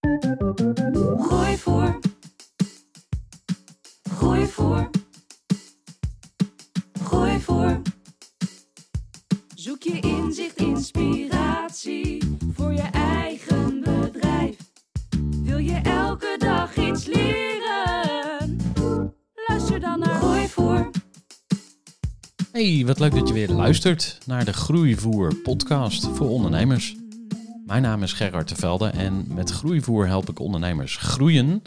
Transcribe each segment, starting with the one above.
Gooi voor. Gooi voor. Gooi voor. Zoek je inzicht, inspiratie voor je eigen bedrijf. Wil je elke dag iets leren? Luister dan naar Gooi voor. Hey, wat leuk dat je weer luistert naar de Groeivoer podcast voor ondernemers. Mijn naam is Gerard de Velde en met Groeivoer help ik ondernemers groeien.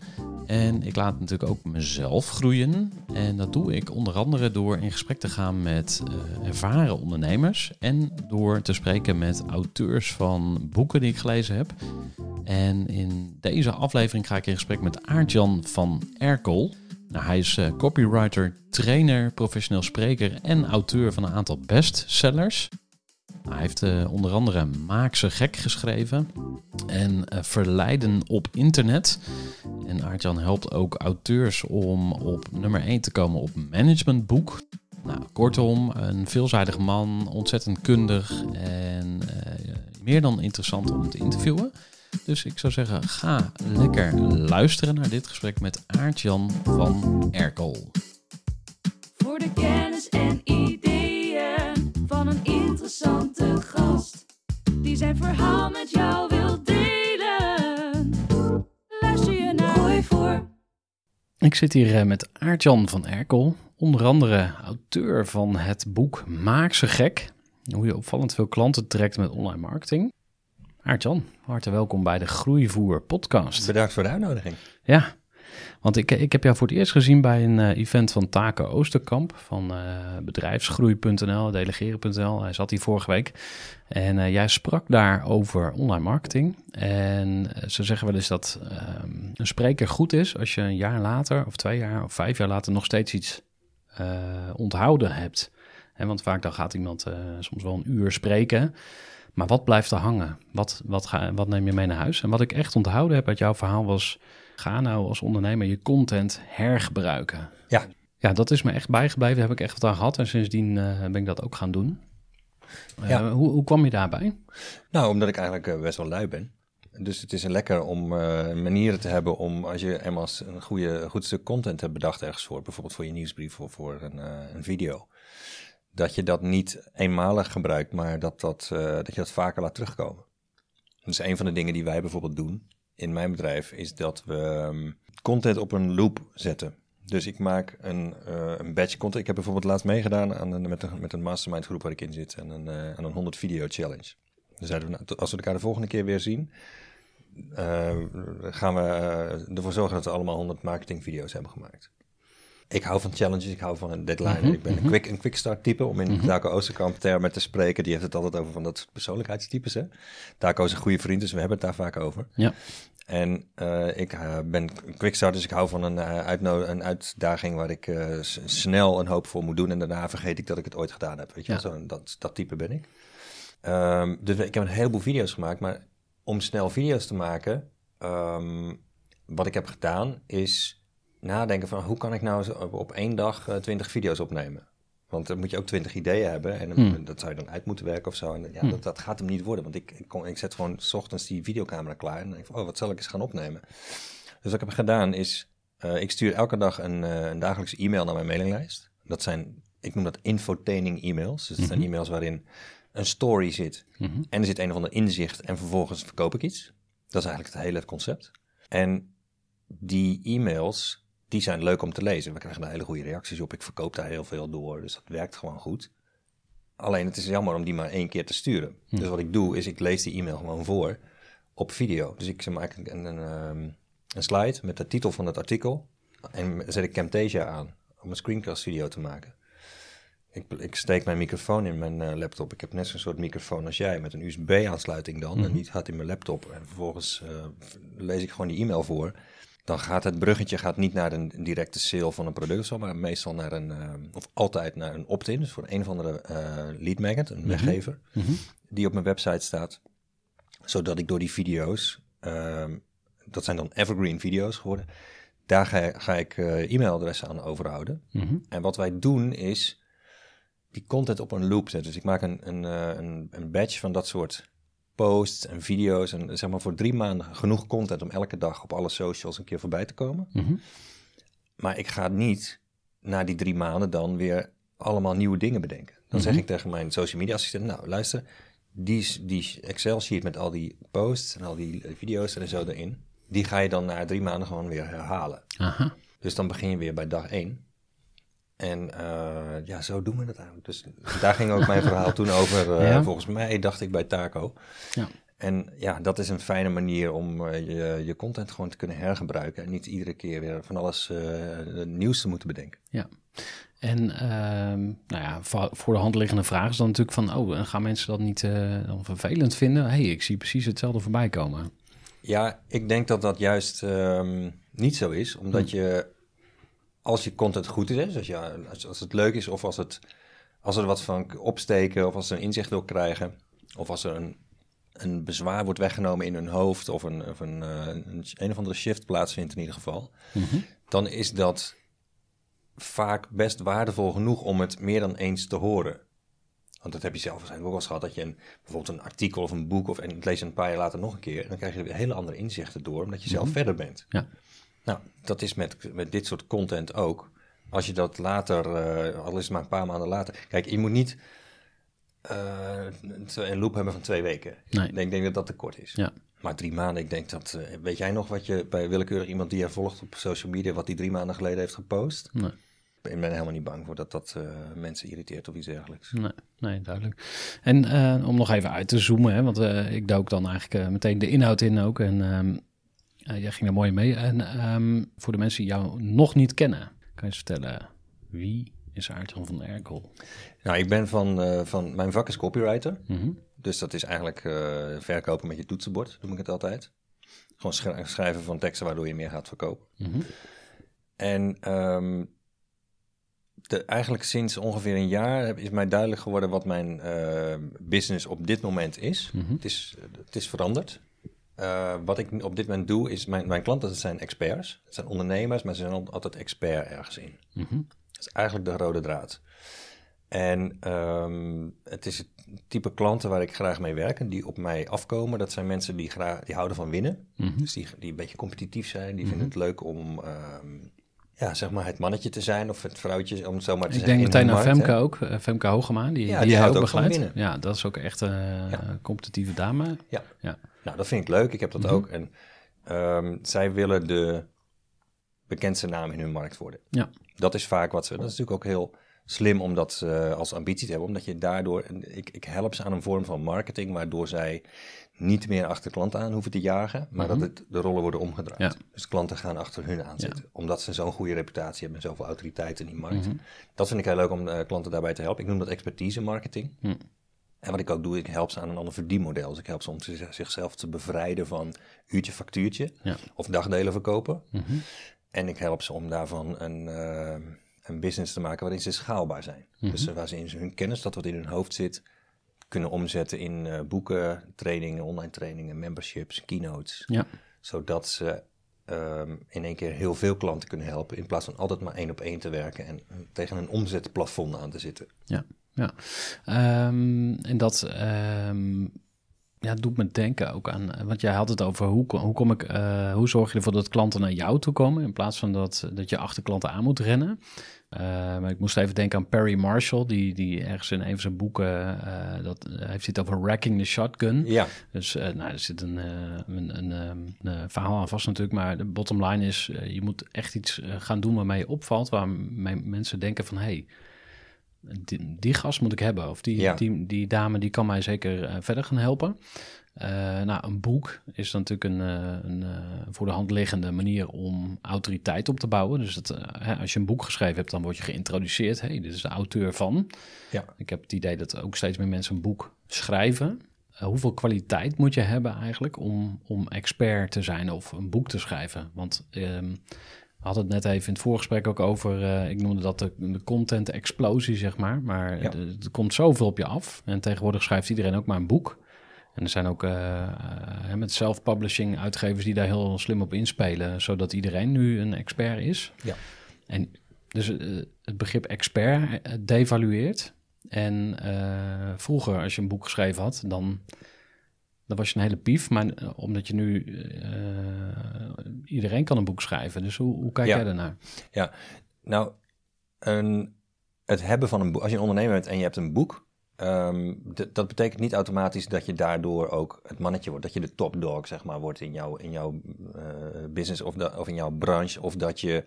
En ik laat natuurlijk ook mezelf groeien. En dat doe ik onder andere door in gesprek te gaan met eh, ervaren ondernemers. En door te spreken met auteurs van boeken die ik gelezen heb. En in deze aflevering ga ik in gesprek met Aartjan van Erkel. Nou, hij is eh, copywriter, trainer, professioneel spreker en auteur van een aantal bestsellers. Hij heeft eh, onder andere Maak ze gek geschreven en eh, Verleiden op internet. En Aartjan helpt ook auteurs om op nummer 1 te komen op managementboek. Nou, kortom, een veelzijdig man, ontzettend kundig en eh, meer dan interessant om te interviewen. Dus ik zou zeggen, ga lekker luisteren naar dit gesprek met Aartjan van Erkel. Voor de kennis en van een interessante gast. Die zijn verhaal met jou wil delen. Luister je naar Gooi voor. Ik zit hier eh, met Aartjan van Erkel, onder andere auteur van het boek Maak ze gek. Hoe je opvallend veel klanten trekt met online marketing. Aartjan, hartelijk welkom bij de Groeivoer podcast. Bedankt voor de uitnodiging. Ja, want ik, ik heb jou voor het eerst gezien bij een eh, event van Taken Oosterkamp van eh, bedrijfsgroei.nl, delegeren.nl. Hij zat hier vorige week en eh, jij sprak daar over online marketing. En ze zeggen wel eens dat ehm, een spreker goed is als je een jaar later of twee jaar of vijf jaar later nog steeds iets onthouden hebt. Want vaak dan gaat iemand soms wel een uur spreken. Maar wat blijft er hangen? Wat, wat, ga, wat neem je mee naar huis? En wat ik echt onthouden heb uit jouw verhaal was... ga nou als ondernemer je content hergebruiken. Ja. Ja, dat is me echt bijgebleven. Daar heb ik echt wat aan gehad. En sindsdien eh, ben ik dat ook gaan doen. Eh, Ja. hoe, hoe kwam je daarbij? Nou, omdat ik eigenlijk eh, best wel lui ben. Dus het is een lekker om manieren te hebben om, als je eenmaal een goede, goed stuk content hebt bedacht ergens voor, bijvoorbeeld voor je nieuwsbrief of voor een, een video, dat je dat niet eenmalig gebruikt, maar dat, dat, dat je dat vaker laat terugkomen. Dus een van de dingen die wij bijvoorbeeld doen in mijn bedrijf, is dat we ehm, content op een loop zetten. Dus ik maak een, eh, een batch content. Ik heb bijvoorbeeld laatst meegedaan aan een, met, een, met een mastermind groep waar ik in zit. En een, eh, aan een 100 video challenge. We, nou, als we elkaar de volgende keer weer zien, eh, gaan we eh, ervoor zorgen dat we allemaal 100 marketing video's hebben gemaakt. Ik hou van challenges, ik hou van een deadline. Ik ben een quick, een quick start type, om in Taco Oosterkamp termen te spreken. Die heeft het altijd over van dat persoonlijkheidstypes. Hè? Taco is een goede vriend, dus we hebben het daar vaak over. Ja. En eh, ik eh, ben een quickstart, dus ik hou van een, uitno- een uitdaging waar ik snel een hoop voor moet doen. En daarna vergeet ik dat ik het ooit gedaan heb. Weet je, Ja. Zo, dat, dat type ben ik. Ehm, dus ik heb een heleboel video's gemaakt, maar om snel video's te maken, ehm, wat ik heb gedaan is nadenken van hoe kan ik nou op, op één dag eh, 20 video's opnemen. Want dan moet je ook 20 ideeën hebben en Hmm. dat zou je dan uit moeten werken of zo. En ja, dat, dat gaat hem niet worden, want ik, ik, ik zet gewoon s ochtends die videocamera klaar en denk van, oh, wat zal ik eens gaan opnemen? Dus wat ik heb gedaan is, eh, ik stuur elke dag een, eh, een dagelijkse e-mail naar mijn mailinglijst. Dat zijn, ik noem dat infotaining e-mails. Dus dat zijn e-mails waarin een story zit Mhm. en er zit een of ander inzicht en vervolgens verkoop ik iets. Dat is eigenlijk het hele concept. En die e-mails, die zijn leuk om te lezen. We krijgen daar hele goede reacties op. Ik verkoop daar heel veel door, dus dat werkt gewoon goed. Alleen het is jammer om die maar één keer te sturen. Dus wat ik doe, is ik lees die e-mail gewoon voor op video. Dus ik maak een, een, een, een slide met de titel van het artikel. En zet ik Camtasia aan om een screencast video te maken. Ik, ik steek mijn microfoon in mijn uh, laptop. Ik heb net zo'n soort microfoon als jij, met een USB-aansluiting dan. En die gaat in mijn laptop. En vervolgens uh, lees ik gewoon die e-mail voor. Dan gaat het bruggetje gaat niet naar een, directe sale van een product, maar meestal naar een, uh, of altijd naar een opt-in. Dus voor een of andere lead magnet, een weggever, mm -hmm. die op mijn website staat. Zodat ik door die video's, ehm, dat zijn dan evergreen video's geworden, daar ga, ga ik uh, e-mailadressen aan overhouden. Mm -hmm. En wat wij doen is die content op een loop zetten. Dus ik maak een, een, een, een batch van dat soort posts en video's. En zeg maar voor drie maanden genoeg content om elke dag op alle socials een keer voorbij te komen. Mm -hmm. Maar ik ga niet na die drie maanden dan weer allemaal nieuwe dingen bedenken. Dan mm -hmm. zeg ik tegen mijn social media assistent, nou luister, die, die Excel sheet met al die posts en al die video's en zo erin, die ga je dan na drie maanden gewoon weer herhalen. Aha. Dus dan begin je weer bij dag één. En uh, ja, zo doen we dat eigenlijk. Dus daar ging ook mijn verhaal toen over. Uh, ja? Volgens mij dacht ik bij Taco. Ja. En ja, dat is een fijne manier om uh, je, je content gewoon te kunnen hergebruiken. En niet iedere keer weer van alles nieuws te moeten bedenken. Ja. En nou ja, voor de hand liggende vraag is dan natuurlijk van... oh, gaan mensen dat niet dan vervelend vinden? hey, ik zie precies hetzelfde voorbij komen. Ja, ik denk dat dat juist um, niet zo is. Omdat hm. je als je content goed is, als, je, als, als het leuk is of als, het, als er wat van opsteken of als ze een inzicht wil krijgen of als er een, een bezwaar wordt weggenomen in hun hoofd of een, of een, een, een of andere shift plaatsvindt in ieder geval, mm -hmm. dan is dat vaak best waardevol genoeg om het meer dan eens te horen. Want dat heb je zelf waarschijnlijk ook wel eens gehad, dat je een, bijvoorbeeld een artikel of een boek of en het lees je een paar jaar later nog een keer, en dan krijg je weer hele andere inzichten door, omdat je zelf mm -hmm. verder bent. Ja. Nou, dat is met, met dit soort content ook. Als je dat later, uh, al is het maar een paar maanden later. Kijk, je moet niet uh, een loop hebben van twee weken. Nee. Ik, denk, denk dat dat te kort is. Ja. Maar drie maanden, ik denk dat. Uh, weet jij nog wat je bij willekeurig iemand die je volgt op social media, wat die drie maanden geleden heeft gepost? Nee. Ik ben helemaal niet bang voor dat dat uh, mensen irriteert of iets dergelijks. Nee, nee duidelijk. En om nog even uit te zoomen, hè, want ik dook dan eigenlijk meteen de inhoud in ook. En um, jij ging er mooi mee. En um, voor de mensen die jou nog niet kennen, kan je eens vertellen wie is Aartjan van Erkel? Nou, ik ben van, van mijn vak is copywriter. Mm -hmm. Dus dat is eigenlijk verkopen met je toetsenbord, noem ik het altijd. Gewoon schrijven van teksten waardoor je meer gaat verkopen. Mm -hmm. En um, de, eigenlijk sinds ongeveer een jaar is mij duidelijk geworden wat mijn business op dit moment is. Mm -hmm. het, is het is veranderd. Uh, wat ik op dit moment doe, is mijn, mijn klanten zijn experts. Het zijn ondernemers, maar ze zijn altijd expert ergens in. Mm -hmm. Dat is eigenlijk de rode draad. En um, het is het type klanten waar ik graag mee werk en die op mij afkomen. Dat zijn mensen die, graag, die houden van winnen. Mm -hmm. Dus die, die een beetje competitief zijn. Die vinden het leuk om... Um, ja, zeg maar het mannetje te zijn of het vrouwtje, om het zo maar te ik zeggen. Ik denk meteen aan Femke ook, uh, Femke Hogema, die, ja, die, houdt ook ook van begeleidt. winnen. Ja, dat is ook echt een uh, Ja. competitieve dame. Ja. Ja. Nou, dat vind ik leuk. Ik heb dat Mhm. ook. En ehm, zij willen de bekendste naam in hun markt worden. Ja. Dat is vaak wat ze. Dat is natuurlijk ook heel slim om dat eh, als ambitie te hebben, omdat je daardoor. en Ik, ik help ze aan een vorm van marketing waardoor zij niet meer achter klanten aan hoeven te jagen, maar Mhm. dat het, de rollen worden omgedraaid. Ja. Dus klanten gaan achter hun aan zitten, omdat ze zo'n goede reputatie hebben en zoveel autoriteit in die markt. Mhm. Dat vind ik heel leuk om eh, klanten daarbij te helpen. Ik noem dat expertise marketing. Hm. En wat ik ook doe, ik help ze aan een ander verdienmodel. Dus ik help ze om zich- zichzelf te bevrijden van uurtje factuurtje Ja. of dagdelen verkopen. Mhm. En ik help ze om daarvan een, eh, een business te maken waarin ze schaalbaar zijn. Mhm. Dus waar ze in hun kennis, dat wat in hun hoofd zit, kunnen omzetten in eh, boeken, trainingen, online trainingen, memberships, keynotes. Ja. Zodat ze ehm, in één keer heel veel klanten kunnen helpen, in plaats van altijd maar één op één te werken en tegen een omzetplafond aan te zitten. Ja, ja. Ehm, en dat, ehm, ja, doet me denken ook aan, eh, want jij had het over hoe, hoe kom ik, eh, hoe zorg je ervoor dat klanten naar jou toe komen in plaats van dat, dat je achter klanten aan moet rennen. Uh, maar ik moest even denken aan Perry Marshall, die, die ergens in een van zijn boeken, uh, dat heeft het over wrecking the shotgun. Ja. Dus nou, er zit een, een, een, een, verhaal aan vast natuurlijk, maar de bottom line is, je moet echt iets gaan doen waarmee je opvalt, waar mensen denken van, hey, die, die gast moet ik hebben. Of die, die, die dame die kan mij zeker uh, verder gaan helpen. Uh, nou, een boek is natuurlijk een, uh, een voor de hand liggende manier om autoriteit op te bouwen. Dus dat, hè, als je een boek geschreven hebt, dan word je geïntroduceerd. Hey, dit is de auteur van. Ja. Ik heb het idee dat ook steeds meer mensen een boek schrijven. hoeveel kwaliteit moet je hebben eigenlijk om, om expert te zijn of een boek te schrijven? Want ehm, we hadden het net even in het voorgesprek ook over, uh, ik noemde dat de, de content-explosie, zeg maar. Maar ja. er komt zoveel op je af. En tegenwoordig schrijft iedereen ook maar een boek. En er zijn ook uh, uh, met self-publishing uitgevers die daar heel slim op inspelen, zodat iedereen nu een expert is. Ja. En dus het begrip expert devalueert. En vroeger, als je een boek geschreven had, dan dan was je een hele pief. Maar uh, omdat je nu... Uh, iedereen kan een boek schrijven. Dus hoe, hoe kijk ja. jij daarnaar? Ja, nou, een, het hebben van een boek... Als je een ondernemer bent en je hebt een boek... Um, dat betekent niet automatisch dat je daardoor ook het mannetje wordt. Dat je de top dog, zeg maar, wordt in, jou, in jouw uh, business of, of in jouw branche. Of dat je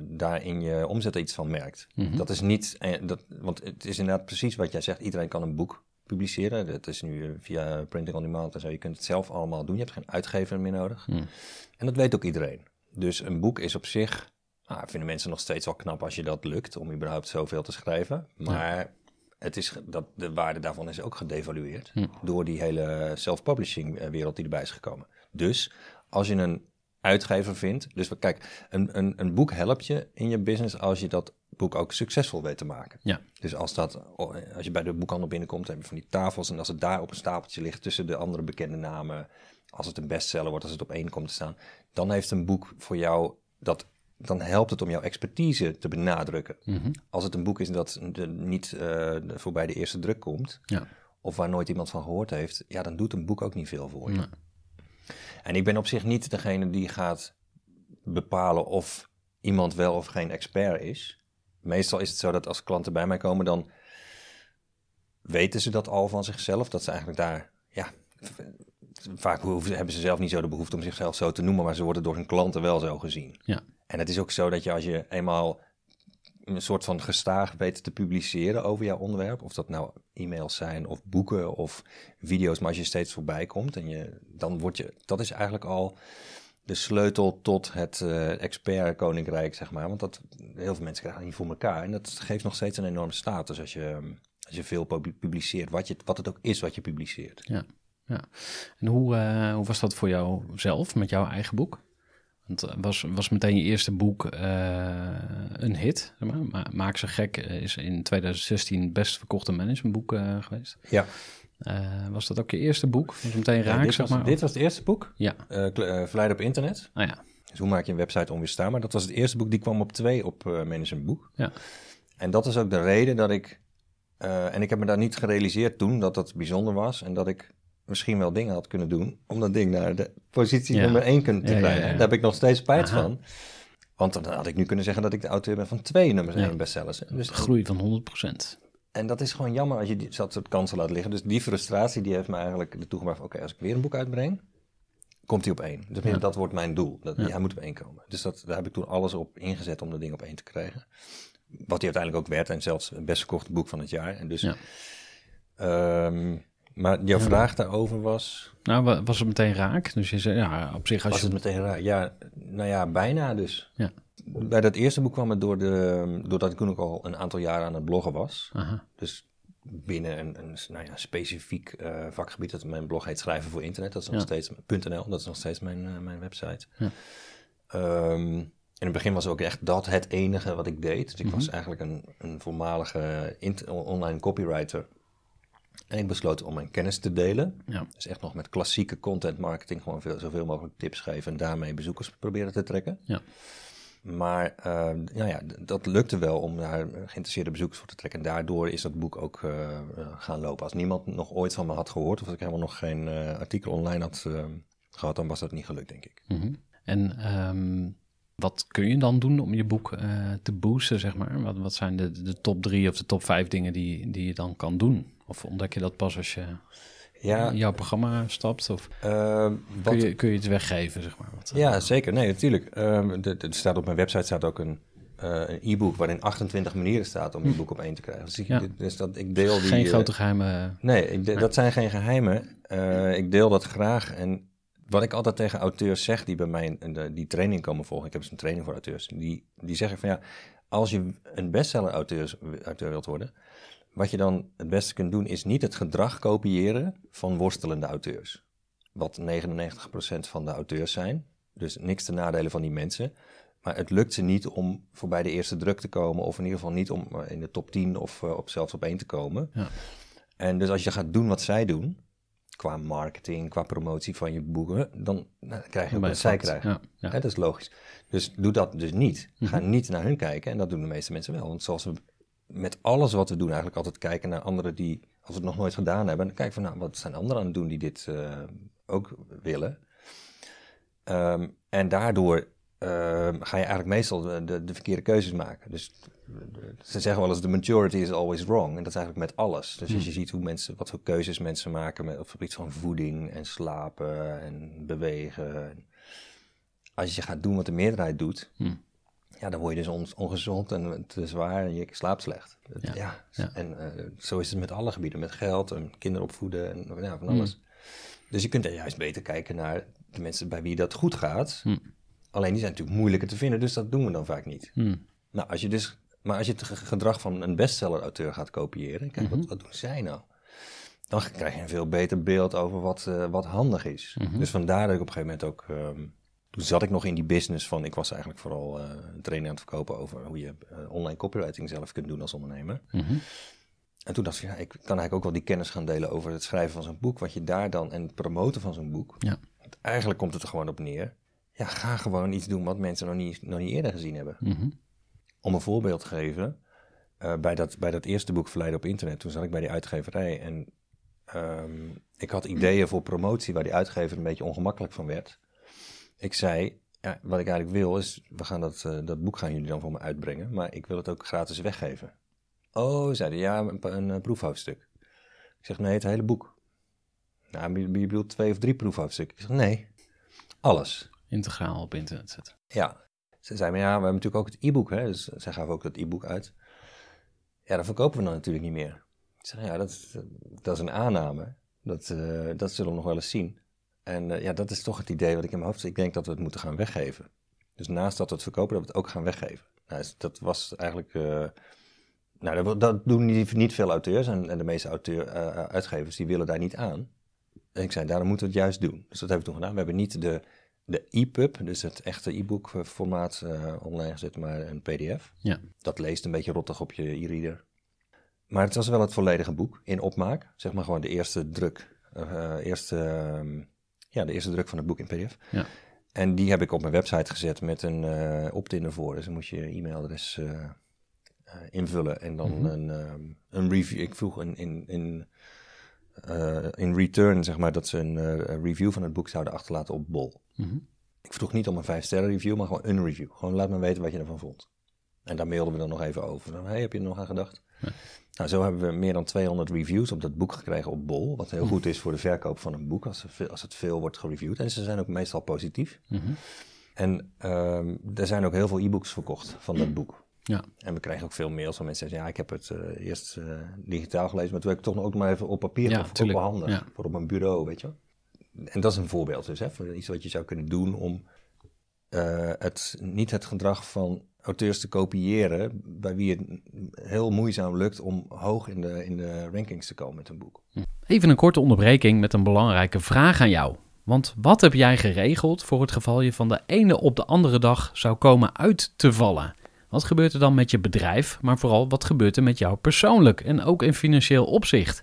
daar in je omzet iets van merkt. Mm -hmm. Dat is niet... Dat, want het is inderdaad precies wat jij zegt. Iedereen kan een boek publiceren. Dat is nu via printing on demand en zo. Je kunt het zelf allemaal doen. Je hebt geen uitgever meer nodig. Hmm. En dat weet ook iedereen. Dus een boek is op zich... Nou, vinden mensen nog steeds wel knap als je dat lukt... om überhaupt zoveel te schrijven. Maar ja. het is, dat, de waarde daarvan is ook gedevalueerd... Hmm. door die hele self-publishing wereld die erbij is gekomen. Dus als je een uitgever vindt... Dus kijk, een, een, een boek helpt je in je business als je dat boek ook succesvol weet te maken. Ja. Dus als, dat, als je bij de boekhandel binnenkomt, heb je van die tafels. En als het daar op een stapeltje ligt tussen de andere bekende namen. Als het een bestseller wordt, als het op één komt te staan. Dan heeft een boek voor jou dat. Dan helpt het om jouw expertise te benadrukken. Mm -hmm. Als het een boek is dat de, niet uh, voorbij de eerste druk komt. Ja. Of waar nooit iemand van gehoord heeft. Ja, dan doet een boek ook niet veel voor je. Nee. En ik ben op zich niet degene die gaat bepalen of iemand wel of geen expert is meestal is het zo dat als klanten bij mij komen, dan weten ze dat al van zichzelf. Dat ze eigenlijk daar, ja, vaak hebben ze zelf niet zo de behoefte om zichzelf zo te noemen, maar ze worden door hun klanten wel zo gezien. Ja. En het is ook zo dat je als je eenmaal een soort van gestaag weet te publiceren over jouw onderwerp, of dat nou e-mails zijn of boeken of video's, maar als je steeds voorbij komt en je, dan word je, dat is eigenlijk al de sleutel tot het uh, expert-koninkrijk, zeg maar. Want dat, heel veel mensen krijgen niet voor elkaar. En dat geeft nog steeds een enorme status als je, als je veel publiceert. Wat, je, wat het ook is wat je publiceert. Ja, ja. En hoe, uh, hoe was dat voor jou zelf met jouw eigen boek? Want was, was meteen je eerste boek uh, een hit? Zeg maar. Maak ze gek is in 2016 best verkochte managementboek geweest. Ja. Uh, was dat ook je eerste boek? Was meteen raak, ja, dit, zeg was, maar? dit was het eerste boek. Ja. Uh, uh, Verleid op internet. Ah, ja. Dus hoe maak je een website onweerstaanbaar? Dat was het eerste boek, die kwam op twee op managementboek. Ja. En dat is ook de reden dat ik... en ik heb me daar niet gerealiseerd toen dat dat bijzonder was. En dat ik misschien wel dingen had kunnen doen om dat ding naar de positie Ja. nummer één kunnen te Ja, ja, krijgen. ja. Daar heb ik nog steeds spijt Aha. van. Want dan had ik nu kunnen zeggen dat ik de auteur ben van twee nummers Ja. één bestsellers. Dus Groei van 100%. en dat is gewoon jammer als je die, dat soort kansen laat liggen. Dus die frustratie die heeft me eigenlijk ertoe gebracht... oké, als ik weer een boek uitbreng, komt hij op één. Dus Ja. dat wordt mijn doel. Dat. Hij moet op één komen. Dus dat, daar heb ik toen alles op ingezet om dat ding op één te krijgen. Wat hij uiteindelijk ook werd. En zelfs het best verkochte boek van het jaar. En dus, Ja. Maar jouw Ja. vraag daarover was... Nou, wa- was het meteen raak? Dus je zei, ja, op zich als Was je... het meteen raar? Ja, nou ja, bijna dus. Ja. Bij dat eerste boek kwam het door de, doordat ik toen ook al een aantal jaren aan het bloggen was. Aha. Dus binnen een, een nou ja, specifiek eh, vakgebied, dat mijn blog heet Schrijven voor Internet, dat is nog Ja. steeds .nl, dat is nog steeds mijn, eh, mijn website. Ja. Ehm, in het begin was ook echt dat het enige wat ik deed. Dus ik Mhm. was eigenlijk een, een voormalige online copywriter. En ik besloot om mijn kennis te delen. Ja. Dus echt nog met klassieke content marketing gewoon veel, zoveel mogelijk tips geven en daarmee bezoekers proberen te trekken. Ja. Maar uh, nou ja, dat lukte wel om daar geïnteresseerde bezoekers voor te trekken. En daardoor is dat boek ook uh, gaan lopen. Als niemand nog ooit van me had gehoord, of als ik helemaal nog geen uh, artikel online had gehad, dan was dat niet gelukt, denk ik. Mm -hmm. En um, wat kun je dan doen om je boek te boosten, zeg maar? Wat, wat zijn de, de top drie of de top vijf dingen die, die je dan kan doen? Of ontdek je dat pas als je ja. jouw programma stapt? Of uh, wat... kun, je, kun je het weggeven, zeg maar? Wat, ja, zeker. Nee, natuurlijk. Uh, er staat op mijn website staat ook een uh, een e-book waarin 28 manieren staat om je hm. boek op één te krijgen. Dus, ik, ja. dus dat, ik deel die... Geen grote geheimen. Nee, ik de, dat zijn geen geheimen. ik deel dat graag. En wat ik altijd tegen auteurs zeg die bij mij de, die training komen volgen... Ik heb dus een training voor auteurs. Die, die zeggen van ja, als je een bestseller auteur, auteur wilt worden wat je dan het beste kunt doen, is niet het gedrag kopiëren van worstelende auteurs. Wat 99% van de auteurs zijn. Dus niks te nadelen van die mensen. Maar het lukt ze niet om voorbij de eerste druk te komen. Of in ieder geval niet om in de top 10 of uh, op, zelfs op één te komen. Ja. En dus als je gaat doen wat zij doen. Qua marketing, qua promotie van je boeken. Dan nou, krijg je wat zij krijgen. Ja, ja. dat is logisch. Dus doe dat dus niet. Ga mhm. niet naar hun kijken. En dat doen de meeste mensen wel. Want zoals we met alles wat we doen eigenlijk altijd kijken naar anderen die, als we het nog nooit gedaan hebben, dan kijken van, nou, wat zijn anderen aan het doen die dit uh, ook willen? Um, en daardoor uh, ga je eigenlijk meestal de, de, de, verkeerde keuzes maken. Dus ze zeggen wel eens, the majority is always wrong. En dat is eigenlijk met alles. Dus als je hmm. ziet hoe mensen, wat voor keuzes mensen maken met, op het gebied van voeding en slapen en bewegen. Als je gaat doen wat de meerderheid doet, hmm ja, dan word je dus ongezond en te zwaar en je slaapt slecht. Ja. ja. En uh, zo is het met alle gebieden, met geld en kinderen opvoeden en ja, van alles. Mm. Dus je kunt er juist beter kijken naar de mensen bij wie dat goed gaat. Mm. Alleen die zijn natuurlijk moeilijker te vinden, dus dat doen we dan vaak niet. Mm. Nou, als je dus, maar als je het gedrag van een bestseller-auteur gaat kopiëren, kijk, wat, mhm. wat doen zij nou? Dan krijg je een veel beter beeld over wat, uh, wat handig is. Mhm. Dus vandaar dat ik op een gegeven moment ook um, toen zat ik nog in die business van, ik was eigenlijk vooral uh, een training aan het verkopen over hoe je uh, online copywriting zelf kunt doen als ondernemer. Mhm. En toen dacht ik, ja, ik kan eigenlijk ook wel die kennis gaan delen over het schrijven van zo'n boek, wat je daar dan, en het promoten van zo'n boek. Ja. Eigenlijk komt het er gewoon op neer. Ja, ga gewoon iets doen wat mensen nog niet, nog niet eerder gezien hebben. Mhm. Om een voorbeeld te geven, uh, bij, dat, bij dat eerste boek Verleiden op internet, toen zat ik bij die uitgeverij en um, ik had ideeën voor promotie waar die uitgever een beetje ongemakkelijk van werd ik zei, ja, wat ik eigenlijk wil is, we gaan dat, uh, dat boek gaan jullie dan voor me uitbrengen, maar ik wil het ook gratis weggeven. Oh, zeiden ja, een, een, een proefhoofdstuk. Ik zeg, nee, het hele boek. Nou, je bedoelt twee of drie proefhoofdstukken? Ik zeg, nee, alles. Integraal op internet zetten. Ja. Ze zei, maar ja, we hebben natuurlijk ook het e-book, hè, dus zij gaven ook dat e-book uit. Ja, dat verkopen we dan natuurlijk niet meer. Ik zeg, ja, dat, dat is een aanname. Dat, uh, dat zullen we nog wel eens zien. En uh, ja, dat is toch het idee wat ik in mijn hoofd Ik denk dat we het moeten gaan weggeven. Dus naast dat we het verkopen, dat we het ook gaan weggeven. Nou, dus dat was eigenlijk. Uh, nou, dat, dat, doen niet, niet veel auteurs. En, en de meeste auteur, uh, uitgevers die willen daar niet aan. En ik zei, daarom moeten we het juist doen. Dus dat hebben we toen gedaan. We hebben niet de, de EPUB, dus het echte e-book formaat online gezet, maar een PDF. Ja. Dat leest een beetje rottig op je e-reader. Maar het was wel het volledige boek in opmaak. Zeg maar gewoon de eerste druk. eerste ehm, ja, de eerste druk van het boek in PDF. Ja. En die heb ik op mijn website gezet met een uh, opt-in ervoor. Dus dan moet je je e-mailadres uh, invullen en dan mhm. een, um, een review. Ik vroeg in, in, in, in return, zeg maar, dat ze een review van het boek zouden achterlaten op Bol. Mhm. Ik vroeg niet om een vijf sterren review, maar gewoon een review. Gewoon laat me weten wat je ervan vond. En daar mailden we dan nog even over. Hey, heb je er nog aan gedacht? Ja. Nou, zo hebben we meer dan 200 reviews op dat boek gekregen op Bol. Wat heel goed is voor de verkoop van een boek als, als het veel wordt gereviewd. En ze zijn ook meestal positief. Mhm. En uh, er zijn ook heel veel e-books verkocht van dat boek. Ja. En we krijgen ook veel mails van mensen die zeggen... ja, ik heb het uh, eerst uh, digitaal gelezen... maar toen heb ik toch nog ook maar even op papier ja, of op handen. Ja. Voor op een bureau, weet je En dat is een voorbeeld dus, hè, van iets wat je zou kunnen doen... om uh, het, niet het gedrag van auteurs te kopiëren bij wie het heel moeizaam lukt om hoog in de, in de rankings te komen met een boek. Even een korte onderbreking met een belangrijke vraag aan jou. Want wat heb jij geregeld voor het geval je van de ene op de andere dag zou komen uit te vallen? Wat gebeurt er dan met je bedrijf, maar vooral wat gebeurt er met jou persoonlijk en ook in financieel opzicht?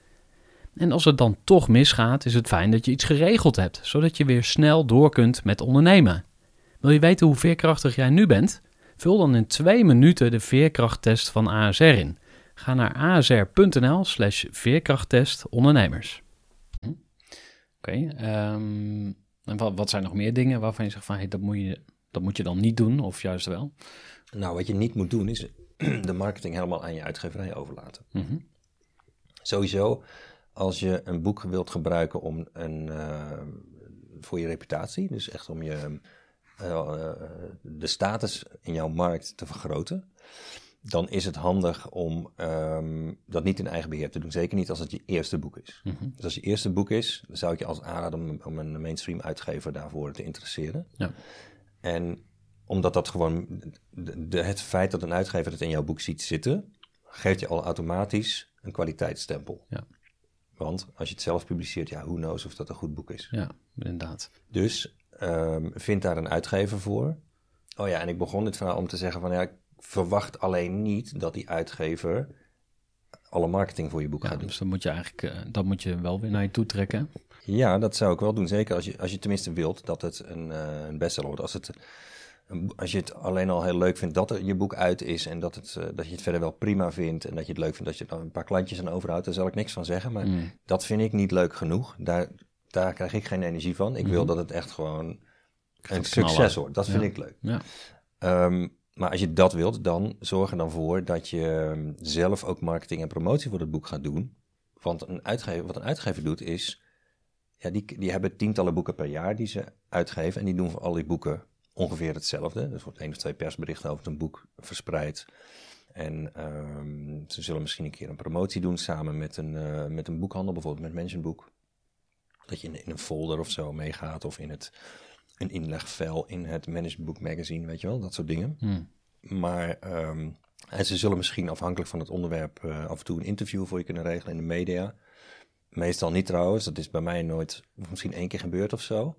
En als het dan toch misgaat, is het fijn dat je iets geregeld hebt, zodat je weer snel door kunt met ondernemen. Wil je weten hoe veerkrachtig jij nu bent? Vul dan in twee minuten de veerkrachttest van ASR in. Ga naar asr.nl slash veerkrachttest ondernemers. Oké, ehm, en wat, wat zijn nog meer dingen waarvan je zegt van hey, dat, moet je, dat moet je dan niet doen of juist wel? Nou, wat je niet moet doen is de marketing helemaal aan je uitgeverij overlaten. Mhm. Sowieso, als je een boek wilt gebruiken om een, eh, voor je reputatie, dus echt om je, eh, eh, de status in jouw markt te vergroten, dan is het handig om ehm, dat niet in eigen beheer te doen. Zeker niet als het je eerste boek is. Mhm. Dus als je eerste boek is, dan zou ik je als aanraden om, om een mainstream uitgever daarvoor te interesseren. Ja. En omdat dat gewoon, de, de- het feit dat een uitgever het in jouw boek ziet zitten, geeft je al automatisch een kwaliteitsstempel. Ja. Want als je het zelf publiceert, ja, who knows of dat een goed boek is. Ja, inderdaad. Dus ehm, vind daar een uitgever voor. Oh ja, en ik begon dit verhaal om te zeggen van ja, ik verwacht alleen niet dat die uitgever alle marketing voor je boek Ja, gaat doen. dus dan moet je eigenlijk eh, dat moet je wel weer naar je toe trekken. Ja, dat zou ik wel doen. Zeker als je, als je tenminste wilt dat het een, eh, een bestseller wordt. Als, het, als je het alleen al heel leuk vindt dat er je boek uit is en dat, het, eh, dat je het verder wel prima vindt en dat je het leuk vindt dat je er een paar klantjes aan overhoudt, daar zal ik niks van zeggen. Maar Mm. dat vind ik niet leuk genoeg. Daar, daar krijg ik geen energie van. Ik wil Mhm. dat het echt gewoon een succes wordt. Dat vind Ja. ik leuk. Ja. Ehm, maar als je dat wilt, dan zorg er dan voor dat je ehm, zelf ook marketing en promotie voor het boek gaat doen. Want een uitgever, wat een uitgever doet is, ja, die, die hebben tientallen boeken per jaar die ze uitgeven. En die doen voor al die boeken ongeveer hetzelfde. Dus wordt één of twee persberichten over een boek verspreid. En ehm, ze zullen misschien een keer een promotie doen samen met een, eh, met een boekhandel, bijvoorbeeld met Mentionboek. Dat je in, in een folder of zo meegaat of in het, een inlegvel in het Managed Book Magazine, weet je wel, dat soort dingen. Mm. Maar ehm, en ze zullen misschien afhankelijk van het onderwerp eh, af en toe een interview voor je kunnen regelen in de media. Meestal niet trouwens, dat is bij mij nooit, misschien één keer gebeurd of zo.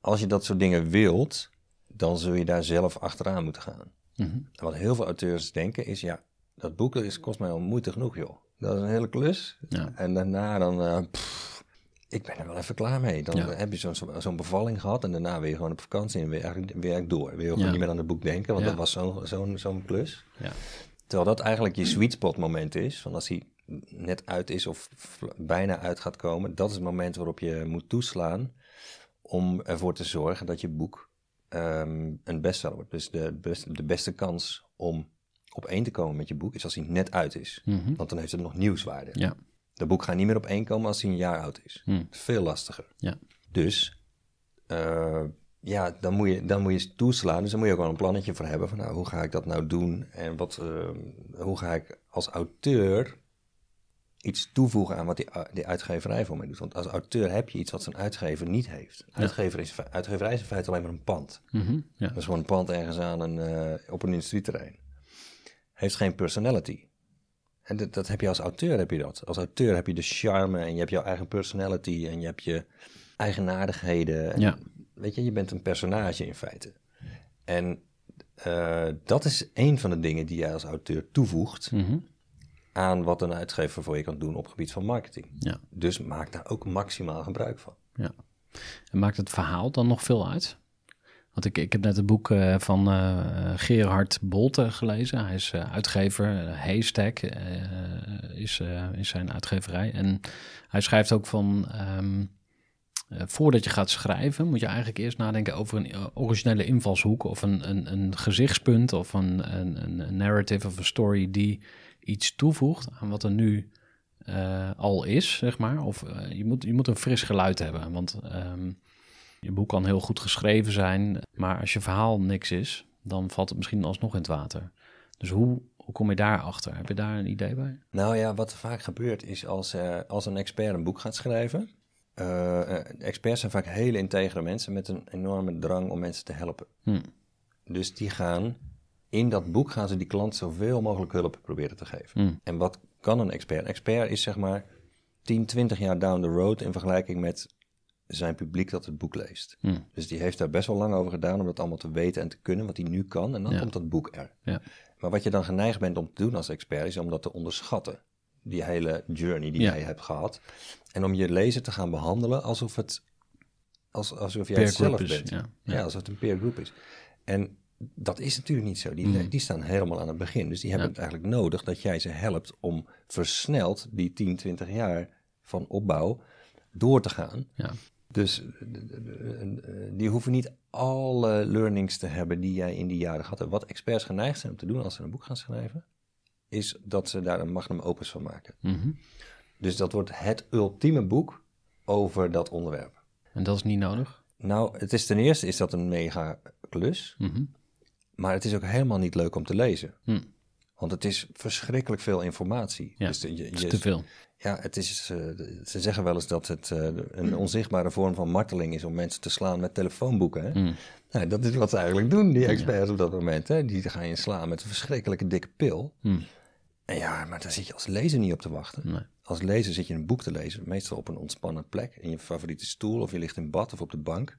Als je dat soort dingen wilt, dan zul je daar zelf achteraan moeten gaan. Mhm. En wat heel veel auteurs denken is, ja, dat boek is, kost mij al moeite genoeg, joh. Dat is een hele klus. Ja. En daarna dan, eh, pff, ik ben er wel even klaar mee. Dan Ja. heb je zo'n zo, bevalling gehad en daarna weer je gewoon op vakantie en weer eigenlijk door. Weer gewoon Ja. niet meer aan het boek denken, want dat was zo'n zo'n zo'n klus. Ja. Terwijl dat eigenlijk je sweet spot moment is, van als hij net uit is of bijna uit gaat komen, dat is het moment waarop je moet toeslaan om ervoor te zorgen dat je boek ehm, een bestseller wordt. Dus de, best- de beste kans om op één te komen met je boek is als hij net uit is. Mhm. Want dan heeft het nog nieuwswaarde. Ja. Dat boek gaat niet meer op één komen als hij een jaar oud is. Hm. Is veel lastiger. Ja. Dus eh, ja, dan moet, je, dan moet je toeslaan. Dus dan moet je ook wel een plannetje voor hebben. Van nou, hoe ga ik dat nou doen? En wat, eh, hoe ga ik als auteur iets toevoegen aan wat die, die uitgeverij voor mij doet? Want als auteur heb je iets wat zo'n uitgever niet heeft. Uitgever is, uitgeverij is in feite alleen maar een pand. Mhm. Ja. Dat is gewoon een pand ergens aan een, eh, op een industrieterrein. Heeft geen personality. En dat, dat heb je als auteur, heb je dat. Als auteur heb je de charme en je hebt jouw eigen personality en je hebt je eigenaardigheden. En, Ja. Weet je, je bent een personage in feite. En eh, dat is een van de dingen die jij als auteur toevoegt Mhm. Aan wat een uitgever voor je kan doen op het gebied van marketing. Ja. Dus maak daar ook maximaal gebruik van. Ja. En maakt het verhaal dan nog veel uit? Want ik, ik heb net het boek eh, van eh, Gerard Bolte gelezen. Hij is eh, uitgever. Haystack is, is zijn uitgeverij. En hij schrijft ook van... ehm, eh, voordat je gaat schrijven, moet je eigenlijk eerst nadenken over een originele invalshoek of een, een, een gezichtspunt of een, een- een narrative of een story die iets toevoegt aan wat er nu eh, al is, zeg maar. Of eh, je, moet, je moet een fris geluid hebben, want ehm, je boek kan heel goed geschreven zijn, maar als je verhaal niks is, dan valt het misschien alsnog in het water. Dus hoe, hoe kom je daarachter? Heb je daar een idee bij? Nou ja, wat er vaak gebeurt is als, eh, als een expert een boek gaat schrijven, experts zijn vaak hele integere mensen met een enorme drang om mensen te helpen. Hm. Dus die gaan in dat boek gaan ze die klant zoveel mogelijk hulp proberen te geven. Hm. En wat kan een expert? Een expert is zeg maar 10, 20 jaar down the road in vergelijking met zijn publiek dat het boek leest. Hm. Dus die heeft daar best wel lang over gedaan om dat allemaal te weten en te kunnen, wat hij nu kan. En dan Ja. komt dat boek er. Ja. Maar wat je dan geneigd bent om te doen als expert, is om dat te onderschatten. Die hele journey die Ja. jij hebt gehad. En om je lezer te gaan behandelen alsof het als, alsof jij Peer het zelf is, bent. Ja. alsof het een peer group is. En dat is natuurlijk niet zo. Die, Mm. die staan helemaal aan het begin. Dus die hebben Ja. het eigenlijk nodig dat jij ze helpt om versneld die 10, 20 jaar van opbouw door te gaan. Ja. Dus eh, eh, die hoeven niet alle learnings te hebben die jij in die jaren gehad hebt. Wat experts geneigd zijn om te doen als ze een boek gaan schrijven, is dat ze daar een magnum opus van maken. Mhm. Dus dat wordt het ultieme boek over dat onderwerp. En dat is niet nodig? Nou, het is ten eerste is dat een mega klus, Mhm. Maar het is ook helemaal niet leuk om te lezen. Hm. Want het is verschrikkelijk veel informatie. Ja, dus je, is te veel. Ja, het is, eh, ze zeggen wel eens dat het eh, een onzichtbare vorm van marteling is om mensen te slaan met telefoonboeken. Hè? Hm. Nou, dat is wat ze eigenlijk doen, die experts op dat moment. Hè? Die gaan je slaan met een verschrikkelijke dikke pil. Hm. En ja, maar daar zit je als lezer niet op te wachten. Nee. Als lezer zit je een boek te lezen, meestal op een ontspannen plek, in je favoriete stoel of je ligt in bad of op de bank.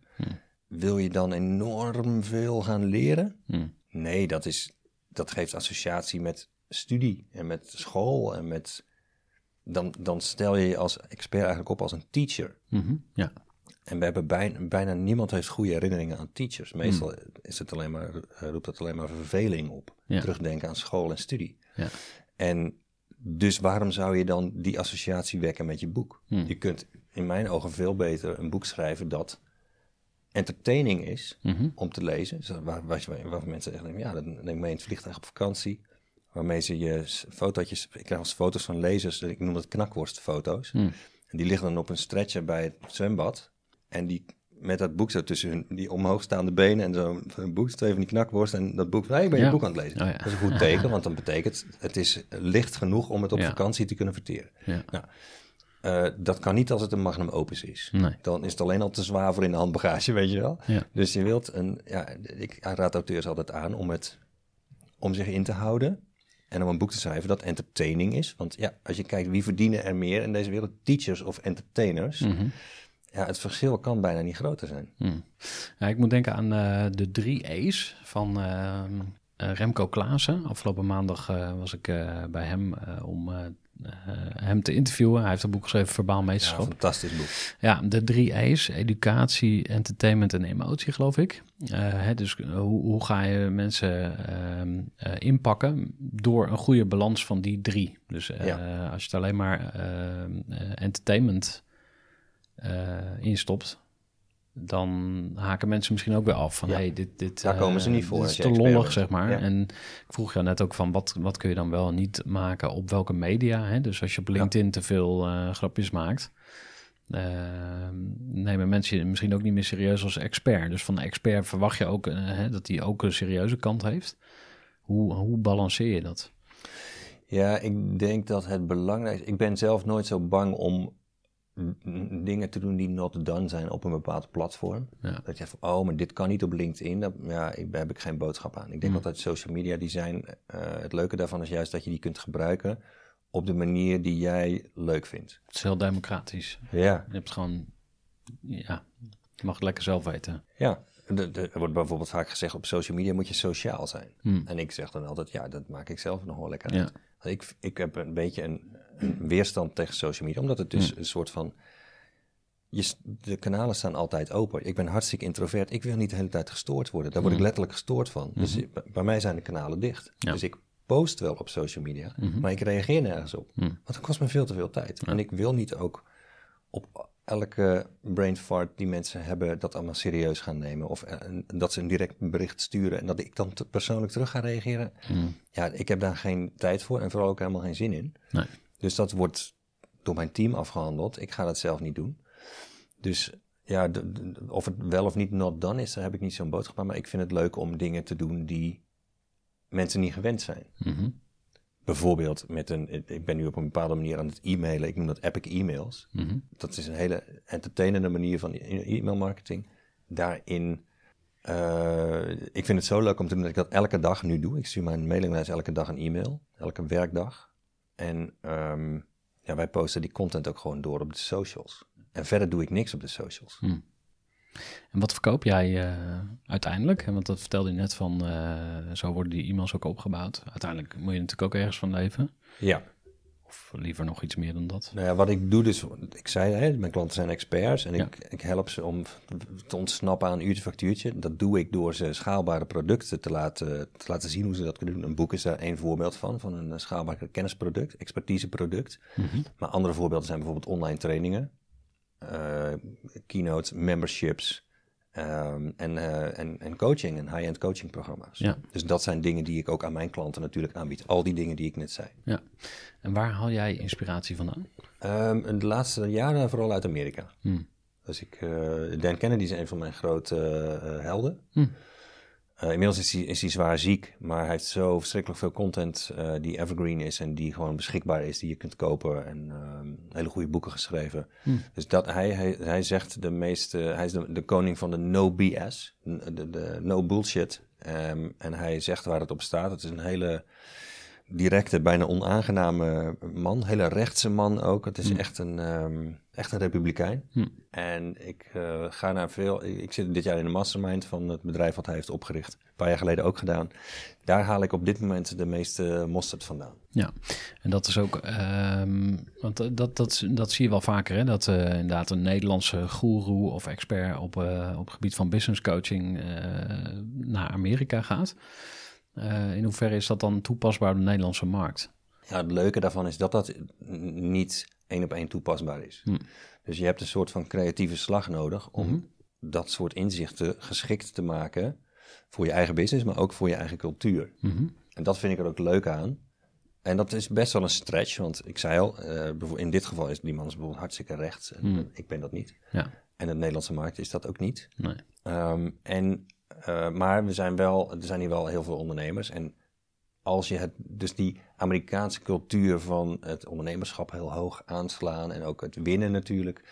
Wil je dan enorm veel gaan leren? Hm. Nee, dat, is, dat geeft associatie met studie en met school en met... Dan, dan stel je je als expert eigenlijk op als een teacher. Mhm. Ja. En we hebben bijna, bijna niemand heeft goede herinneringen aan teachers. Meestal is het alleen maar, eh, roept dat alleen maar verveling op. Ja. Terugdenken aan school en studie. Ja. En dus waarom zou je dan die associatie wekken met je boek? Hmm. Je kunt in mijn ogen veel beter een boek schrijven dat entertaining is Mhm. om te lezen. Dus waar, waar, je- waar mensen denken, ja, dan neem ik mee in het vliegtuig op vakantie. Waarmee ze je fotootjes, ik krijg als foto's van lezers, ik noem dat knakworstfoto's. Hmm. En die liggen dan op een stretcher bij het zwembad. En die met dat boek zo tussen hun, die omhoogstaande benen en zo een boek, twee van die knakworst en dat boek. Nee, ik ben je Ja. boek aan het lezen. Oh ja. Dat is een goed teken, want dan betekent het is licht genoeg om het op Ja. vakantie te kunnen verteren. Nou, eh, dat kan niet als het een magnum opus is. Nee. Dan is het alleen al te zwaar voor in de handbagage, weet je wel. Ja. Dus je wilt een, ja, ik raad auteurs altijd aan om het, om zich in te houden en om een boek te schrijven dat entertaining is. Want ja, als je kijkt wie verdienen er meer in deze wereld, teachers of entertainers. Mhm. Ja, het verschil kan bijna niet groter zijn. Hm. Ja, ik moet denken aan eh, de drie E's van ehm, eh, Remco Klaassen. Afgelopen maandag was ik bij hem om hem te interviewen. Hij heeft een boek geschreven, Verbaal Ja, Meesterschap. een fantastisch boek. Ja, de drie E's, educatie, entertainment en emotie, geloof ik. Eh, hè, dus eh, hoe, hoe ga je mensen ehm, eh, inpakken door een goede balans van die drie? Dus eh, Ja. als je het alleen maar ehm, eh, entertainment eh, instopt, dan haken mensen misschien ook weer af. Van, Ja. hey, dit, dit, Daar komen ze eh, niet voor Dit als is te lollig, zeg maar. Ja. En ik vroeg jou net ook van, wat, wat kun je dan wel niet maken op welke media? Hè? Dus als je op LinkedIn te veel eh, grapjes maakt, eh, nemen mensen je misschien ook niet meer serieus als expert. Dus van de expert verwacht je ook eh, hè, dat hij ook een serieuze kant heeft. Hoe, hoe balanceer je dat? Ja, ik denk dat het belangrijkste... Ik ben zelf nooit zo bang om dingen te doen die not done zijn op een bepaald platform. Ja. Dat je van, oh, maar dit kan niet op LinkedIn. Dat, ja, ik, daar heb ik geen boodschap aan. Ik denk Mm. altijd social media, die zijn... eh, het leuke daarvan is juist dat je die kunt gebruiken op de manier die jij leuk vindt. Het is heel democratisch. Ja, Je hebt gewoon, ja, je mag het lekker zelf weten. ja. Er wordt bijvoorbeeld vaak gezegd, op social media moet je sociaal zijn. Hmm. En ik zeg dan altijd, ja, dat maak ik zelf nog wel lekker Ja. uit. Ik, ik heb een beetje een weerstand tegen social media, omdat het dus Hmm. een soort van... Je, de kanalen staan altijd open. Ik ben hartstikke introvert. Ik wil niet de hele tijd gestoord worden. Daar word ik letterlijk gestoord van. Dus ik- bij- mij zijn de kanalen dicht. Hmm. Ja. Dus ik post wel op social media, maar ik reageer nergens op. Hmm. Want dat kost me veel te veel tijd. En ik wil niet ook op elke brain fart die mensen hebben dat allemaal serieus gaan nemen. Of eh, dat ze een direct bericht sturen en dat ik dan te- persoonlijk terug ga reageren. Hmm. Ja, ik heb daar geen tijd voor en vooral ook helemaal geen zin in. Nee. Dus dat wordt door mijn team afgehandeld. Ik ga dat zelf niet doen. Dus ja, of het wel of niet not done is, daar heb ik niet zo'n boodschap aan. Maar ik vind het leuk om dingen te doen die mensen niet gewend zijn. Mhm. bijvoorbeeld met een, ik ben nu op een bepaalde manier aan het e-mailen, ik noem dat epic e-mails. Mhm. Dat is een hele entertainende manier van e- e-mail marketing. Daarin, eh, ik vind het zo leuk om te doen dat ik dat elke dag nu doe. Ik stuur mijn mailinglijst elke dag een e-mail, elke werkdag. En ehm, ja, wij posten die content ook gewoon door op de socials. En verder doe ik niks op de socials. En wat verkoop jij eh, uiteindelijk? Want dat vertelde je net van, eh, zo worden die e-mails ook opgebouwd. Uiteindelijk moet je natuurlijk ook ergens van leven. Ja. Of liever nog iets meer dan dat. Nou ja, wat ik doe dus, ik zei, hè, mijn klanten zijn experts en Ja. ik, ik help ze om te ontsnappen aan uurtje factuurtje. Dat doe ik door ze schaalbare producten te laten, te laten zien hoe ze dat kunnen doen. Een boek is daar één voorbeeld van, van een schaalbaar kennisproduct, expertiseproduct. Maar andere voorbeelden zijn bijvoorbeeld online trainingen, eh, keynotes, memberships ehm, en, eh, en, en coaching en high-end coachingprogramma's. Ja. Dus dat zijn dingen die ik ook aan mijn klanten natuurlijk aanbied. Al die dingen die ik net zei. Ja. En waar haal jij inspiratie vandaan? Ehm, de laatste jaren vooral uit Amerika. Hmm. Dus ik, eh, Dan Kennedy is een van mijn grote eh, helden. Hm. Eh, inmiddels is hij, is hij zwaar ziek, maar hij heeft zo verschrikkelijk veel content eh, die evergreen is en die gewoon beschikbaar is, die je kunt kopen en ehm, hele goede boeken geschreven. Dus dat, hij, hij, hij zegt de meeste, hij is de, de koning van de no BS, de, de, no bullshit. Ehm, en hij zegt waar het op staat. Het is een hele directe, bijna onaangename man. Hele rechtse man ook. Het is echt, een, ehm, echt een republikein. Hm. En ik eh, ga naar veel... Ik zit dit jaar in de mastermind van het bedrijf wat hij heeft opgericht. Een paar jaar geleden ook gedaan. Daar haal ik op dit moment de meeste mosterd vandaan. Ja, en dat is ook, ehm, want eh, dat, dat, dat zie je wel vaker, hè? dat eh, inderdaad een Nederlandse goeroe of expert op, op het gebied van business coaching naar Amerika gaat. In hoeverre is dat dan toepasbaar op de Nederlandse markt? Ja, het leuke daarvan is dat dat niet één op één toepasbaar is. Hm. Dus je hebt een soort van creatieve slag nodig om dat soort inzichten geschikt te maken voor je eigen business, maar ook voor je eigen cultuur. Mhm. En dat vind ik er ook leuk aan. En dat is best wel een stretch, want ik zei al, bijvoorbeeld in dit geval is die man is bijvoorbeeld hartstikke rechts. En Hmm. ik ben dat niet. Ja, En de Nederlandse markt is dat ook niet. nee. Ehm, en, eh, maar we zijn wel, er zijn hier wel heel veel ondernemers. En als je het, dus die Amerikaanse cultuur van het ondernemerschap heel hoog aanslaan en ook het winnen natuurlijk,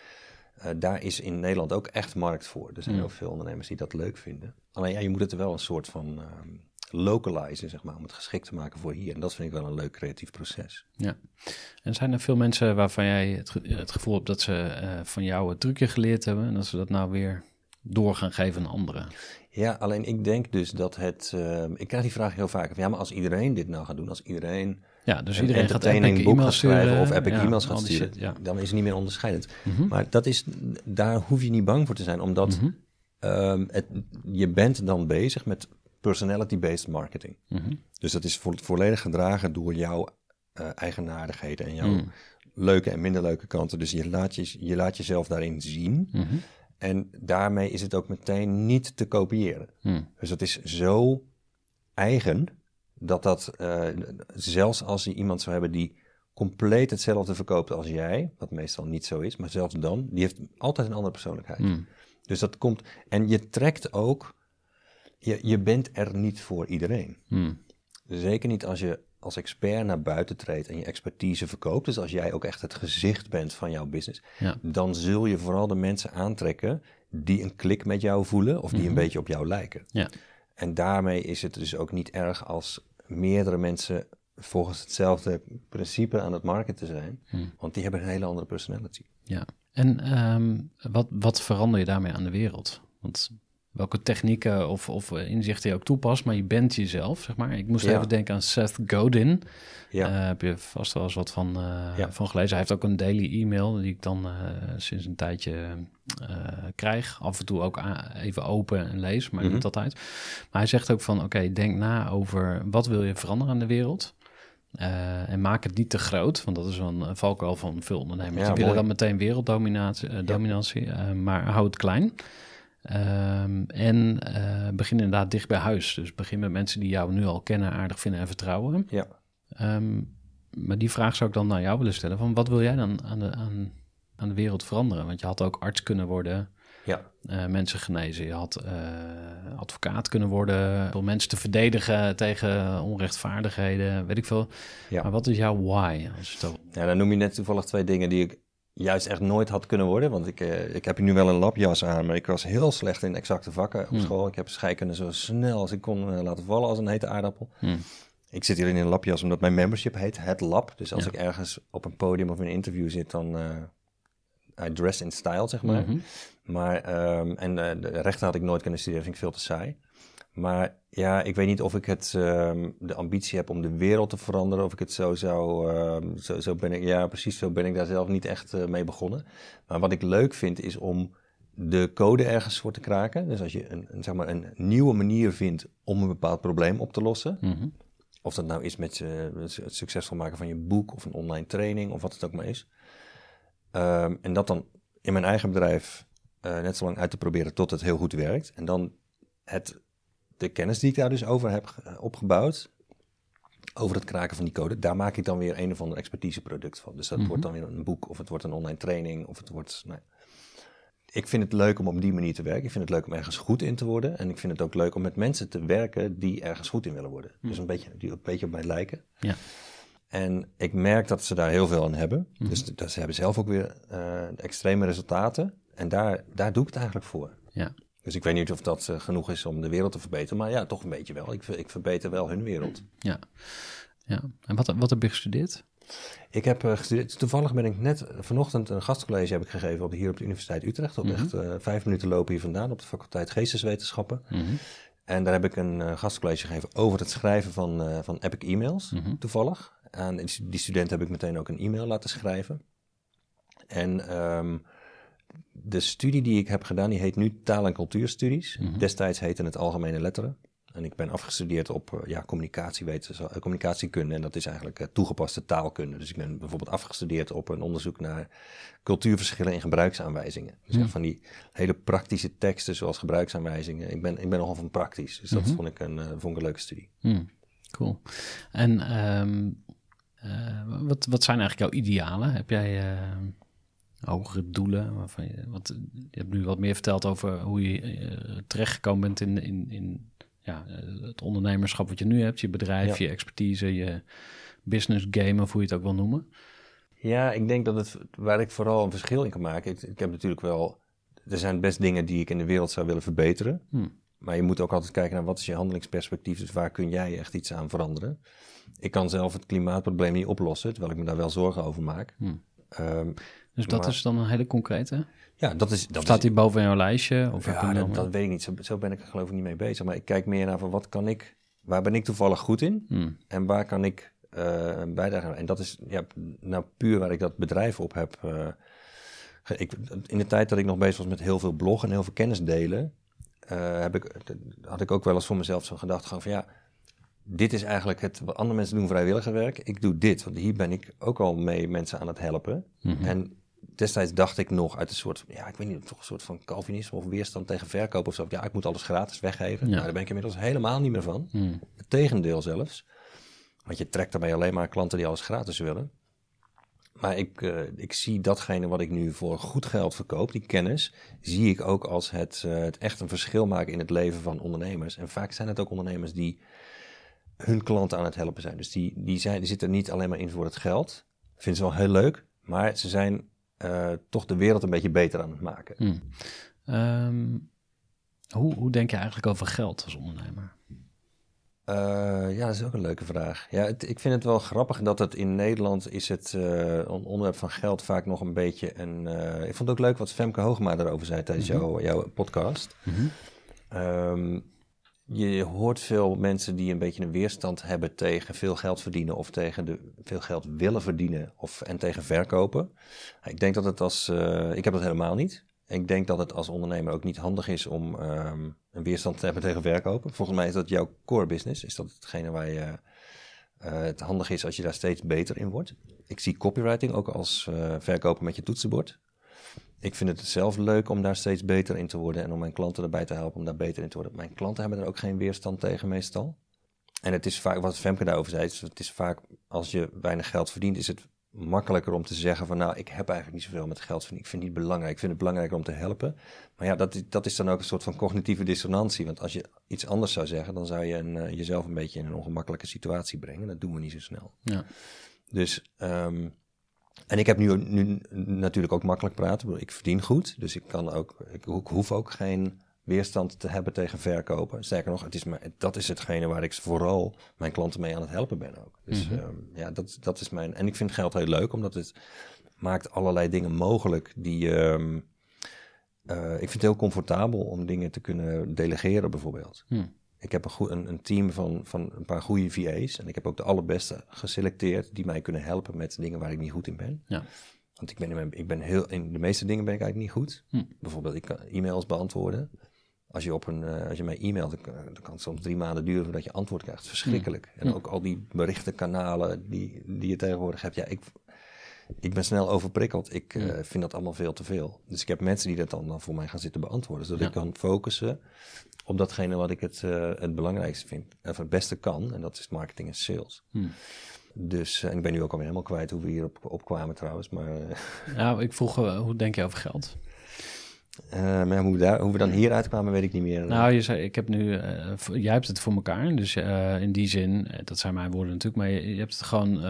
eh, daar is in Nederland ook echt markt voor. Er zijn Mm. heel veel ondernemers die dat leuk vinden. Alleen ja, je moet het er wel een soort van ehm localizen, zeg maar, om het geschikt te maken voor hier. En dat vind ik wel een leuk creatief proces. Ja. En zijn er veel mensen waarvan jij het, ge- het gevoel hebt dat ze eh, van jou het trucje geleerd hebben en dat ze dat nou weer door gaan geven aan anderen? Ja, alleen ik denk dus dat het. ehm, ik krijg die vraag heel vaak. Van, ja, maar als iedereen dit nou gaat doen, als iedereen Ja, dus een iedereen gaat epic boek gaat schrijven of epic ja, e-mails gaat sturen, shit, ja. dan is het niet meer onderscheidend. Mhm. Maar dat is, daar hoef je niet bang voor te zijn, omdat Mhm. ehm, het, je bent dan bezig met personality-based marketing. Mhm. Dus dat is vo- volledig gedragen door jouw eh, eigenaardigheden en jouw Mm. leuke en minder leuke kanten. Dus je laat, je, je laat jezelf daarin zien. En daarmee is het ook meteen niet te kopiëren. Mhm. Dus dat is zo eigen dat dat, eh, zelfs als je iemand zou hebben die compleet hetzelfde verkoopt als jij, wat meestal niet zo is, maar zelfs dan, die heeft altijd een andere persoonlijkheid. Mhm. Dus dat komt, en je trekt ook, je, je bent er niet voor iedereen. Mhm. Zeker niet als je als expert naar buiten treedt en je expertise verkoopt. Dus als jij ook echt het gezicht bent van jouw business, Ja. dan zul je vooral de mensen aantrekken die een klik met jou voelen of die een beetje op jou lijken. Ja. En daarmee is het dus ook niet erg als meerdere mensen volgens hetzelfde principe aan het marketen zijn, want die hebben een hele andere personality. Ja, en ehm, wat, wat verander je daarmee aan de wereld? Want welke technieken of, of eh, inzichten je ook toepast, maar je bent jezelf, zeg maar. Ik moest Ja. even denken aan Seth Godin. Ja. Eh, heb je vast wel eens wat van, eh, Ja. van gelezen. Hij heeft ook een daily e-mail die ik dan sinds een tijdje krijg. Af en toe ook even open en lees, maar Mhm. niet altijd. Maar hij zegt ook van, oké, denk na over wat wil je veranderen aan de wereld. En maak het niet te groot, want dat is een valkuil van veel ondernemers. Ja, Die willen dan meteen werelddominatie, dominantie, eh, maar hou het klein. Ehm, en eh, begin inderdaad dicht bij huis. Dus begin met mensen die jou nu al kennen, aardig vinden en vertrouwen. Ja. Ehm, maar die vraag zou ik dan naar jou willen stellen. Van wat wil jij dan aan de, aan, aan de wereld veranderen? Want je had ook arts kunnen worden. Ja, eh, mensen genezen. Je had eh, advocaat kunnen worden om mensen te verdedigen tegen onrechtvaardigheden, weet ik veel. Ja. Maar wat is jouw why? Als het Ja, dan noem je net toevallig twee dingen die ik juist echt nooit had kunnen worden. Want ik, eh, ik heb nu wel een labjas aan, maar ik was heel slecht in exacte vakken op Hmm. school. Ik heb scheikunde zo snel als ik kon eh, laten vallen als een hete aardappel. Hmm. Ik zit hier in een labjas omdat mijn membership heet Het Lab. Dus als Ja. ik ergens op een podium of in een interview zit, dan eh I dress in style, zeg maar. Mhm. Maar, ehm, en eh, de rechten had ik nooit kunnen studeren, vind ik veel te saai. Maar ja, ik weet niet of ik het, ehm, de ambitie heb om de wereld te veranderen. Of ik het zo zou, ehm, zo, zo ben ik, ja precies, zo ben ik daar zelf niet echt eh, mee begonnen. Maar wat ik leuk vind is om de code ergens voor te kraken. Dus als je een, een, zeg maar een nieuwe manier vindt om een bepaald probleem op te lossen. Mhm. Of dat nou is met eh, het succesvol maken van je boek of een online training of wat het ook maar is. Ehm, en dat dan in mijn eigen bedrijf eh, net zo lang uit te proberen tot het heel goed werkt. En dan het, de kennis die ik daar dus over heb ge- opgebouwd, over het kraken van die code, daar maak ik dan weer een of ander expertiseproduct van. Dus dat Mhm. wordt dan weer een boek of het wordt een online training of het wordt... Nou, ik vind het leuk om op die manier te werken. Ik vind het leuk om ergens goed in te worden. En ik vind het ook leuk om met mensen te werken die ergens goed in willen worden. Dus een beetje, die een beetje op mij lijken. Ja. En ik merk dat ze daar heel veel aan hebben. Dus dat ze hebben zelf ook weer eh, extreme resultaten. En daar, daar doe ik het eigenlijk voor. Ja. Dus ik weet niet of dat eh, genoeg is om de wereld te verbeteren. Maar ja, toch een beetje wel. Ik, ik verbeter wel hun wereld. Ja. ja. En wat, wat heb je gestudeerd? Ik heb eh, gestudeerd. Toevallig ben ik net vanochtend een gastcollege heb ik gegeven op, hier op de Universiteit Utrecht. Op echt eh, vijf minuten lopen hier vandaan op de faculteit Geesteswetenschappen. Mhm. En daar heb ik een eh, gastcollege gegeven over het schrijven van, eh, van epic e-mails, toevallig. En die die student heb ik meteen ook een e-mail laten schrijven. En ehm, de studie die ik heb gedaan, die heet nu taal- en cultuurstudies. Destijds heette het algemene letteren. En ik ben afgestudeerd op eh, ja, eh, communicatiekunde. En dat is eigenlijk eh, toegepaste taalkunde. Dus ik ben bijvoorbeeld afgestudeerd op een onderzoek naar cultuurverschillen in gebruiksaanwijzingen. Dus echt van die hele praktische teksten zoals gebruiksaanwijzingen. Ik ben, ik ben nogal van praktisch. Dus dat vond, ik een, vond ik een leuke studie. Hmm, cool. En ehm, eh, wat, wat zijn eigenlijk jouw idealen? Heb jij eh, hogere doelen? Waarvan je, want eh, je hebt nu wat meer verteld over hoe je eh, terechtgekomen bent in, in, in ja, eh, het ondernemerschap wat je nu hebt. Je bedrijf, Ja. je expertise, je business game, of hoe je het ook wil noemen. Ja, ik denk dat het waar ik vooral een verschil in kan maken. Ik, ik heb natuurlijk wel. Er zijn best dingen die ik in de wereld zou willen verbeteren. Hmm. Maar je moet ook altijd kijken naar wat is je handelingsperspectief. Dus waar kun jij echt iets aan veranderen? Ik kan zelf het klimaatprobleem niet oplossen, terwijl ik me daar wel zorgen over maak. Hmm. Ehm, Dus dat Maar- is dan een hele concrete. ja, dat is. Dat Staat is, die boven jouw lijstje? Of ja, dat, dat weet ik niet. Zo, zo ben ik er geloof ik niet mee bezig. Maar ik kijk meer naar van wat kan ik. Waar ben ik toevallig goed in? Hmm. En waar kan ik eh, een bijdrage aan? En dat is ja, nou puur waar ik dat bedrijf op heb. eh, ik, in de tijd dat ik nog bezig was met heel veel bloggen en heel veel kennis delen, eh, heb ik, had ik ook wel eens voor mezelf zo gedacht van ja, dit is eigenlijk het, wat andere mensen doen vrijwilligerwerk. Ik doe dit, want hier ben ik ook al mee mensen aan het helpen. En destijds dacht ik nog uit een soort, ja, ik weet niet, toch een soort van Calvinisme of weerstand tegen verkoop of zo. Ja, ik moet alles gratis weggeven. Ja. Nou, daar ben ik inmiddels helemaal niet meer van. Hmm. Het tegendeel zelfs. Want je trekt daarbij alleen maar klanten die alles gratis willen. Maar ik, eh, ik zie datgene wat ik nu voor goed geld verkoop, die kennis, zie ik ook als het, eh, het echt een verschil maken in het leven van ondernemers. En vaak zijn het ook ondernemers die hun klanten aan het helpen zijn. Dus die, die, zijn, die zitten niet alleen maar in voor het geld. Vinden ze wel heel leuk, maar ze zijn eh, toch de wereld een beetje beter aan het maken. Hmm. Ehm, hoe, hoe denk je eigenlijk over geld als ondernemer? Eh, ja, dat is ook een leuke vraag. Ja, het- ik vind het wel grappig dat het in Nederland is het eh, onderwerp van geld vaak nog een beetje een... ik vond het ook leuk wat Femke Hoogma daarover zei tijdens jouw, jouw podcast. Ehm, je hoort veel mensen die een beetje een weerstand hebben tegen veel geld verdienen of tegen de, veel geld willen verdienen of, en tegen verkopen. Ik denk dat het als, eh, ik heb dat helemaal niet. Ik denk dat het als ondernemer ook niet handig is om ehm, een weerstand te hebben tegen verkopen. Volgens mij is dat jouw core business. Is dat hetgene waar je, eh, het handig is als je daar steeds beter in wordt. Ik zie copywriting ook als eh, verkopen met je toetsenbord. Ik vind het zelf leuk om daar steeds beter in te worden en om mijn klanten erbij te helpen om daar beter in te worden. Mijn klanten hebben er ook geen weerstand tegen meestal. En het is vaak, wat Femke daarover zei, het is vaak als je weinig geld verdient, is het makkelijker om te zeggen van nou, ik heb eigenlijk niet zoveel met geld. Ik vind het niet belangrijk. Ik vind het belangrijker om te helpen. Maar ja, dat, is- dat is dan ook een soort van cognitieve dissonantie. Want als je iets anders zou zeggen, dan zou je een, eh, jezelf een beetje in een ongemakkelijke situatie brengen. Dat doen we niet zo snel. Ja. Dus, ehm, en ik heb nu, nu natuurlijk ook makkelijk praten. Ik verdien goed, dus ik kan ook, ik, ho- ik hoef ook geen weerstand te hebben tegen verkopen. Sterker nog, het is maar, dat is hetgene waar ik vooral mijn klanten mee aan het helpen ben ook. Dus Mhm. ehm, ja, dat, dat is mijn. En ik vind geld heel leuk, omdat het maakt allerlei dingen mogelijk die. ehm, eh, ik vind het heel comfortabel om dingen te kunnen delegeren, bijvoorbeeld. Hm. Ik heb een, goe- een, een team van, van een paar goede VA's. En ik heb ook de allerbeste geselecteerd die mij kunnen helpen met dingen waar ik niet goed in ben. Ja. Want ik ben, in, mijn- ik ben heel, in de meeste dingen ben ik eigenlijk niet goed. Hm. Bijvoorbeeld, ik kan e-mails beantwoorden. Als je, op een, eh, als je mij e-mailt, dan, kan- dan kan het soms drie maanden duren voordat je antwoord krijgt. Verschrikkelijk. En Hm. ook al die berichtenkanalen die, die je tegenwoordig hebt. Ja, ik, ik ben snel overprikkeld. Ik eh, Hm. vind dat allemaal veel te veel. Dus ik heb mensen die dat dan, dan voor mij gaan zitten beantwoorden. Zodat Ja. ik kan focussen op datgene wat ik het, eh, het belangrijkste vind. Of het beste kan. En dat is marketing en sales. Hm. Dus, eh, en ik ben nu ook alweer helemaal kwijt hoe we hier op, kwamen trouwens. Maar, eh, Ja, ik vroeg, hoe denk je over geld? maar hoe, we daar, hoe we dan hier uitkwamen, weet ik niet meer. Nou, je zei, ik heb nu, jij hebt het voor elkaar. Dus in die zin, dat zijn mijn woorden natuurlijk, maar je, je hebt het gewoon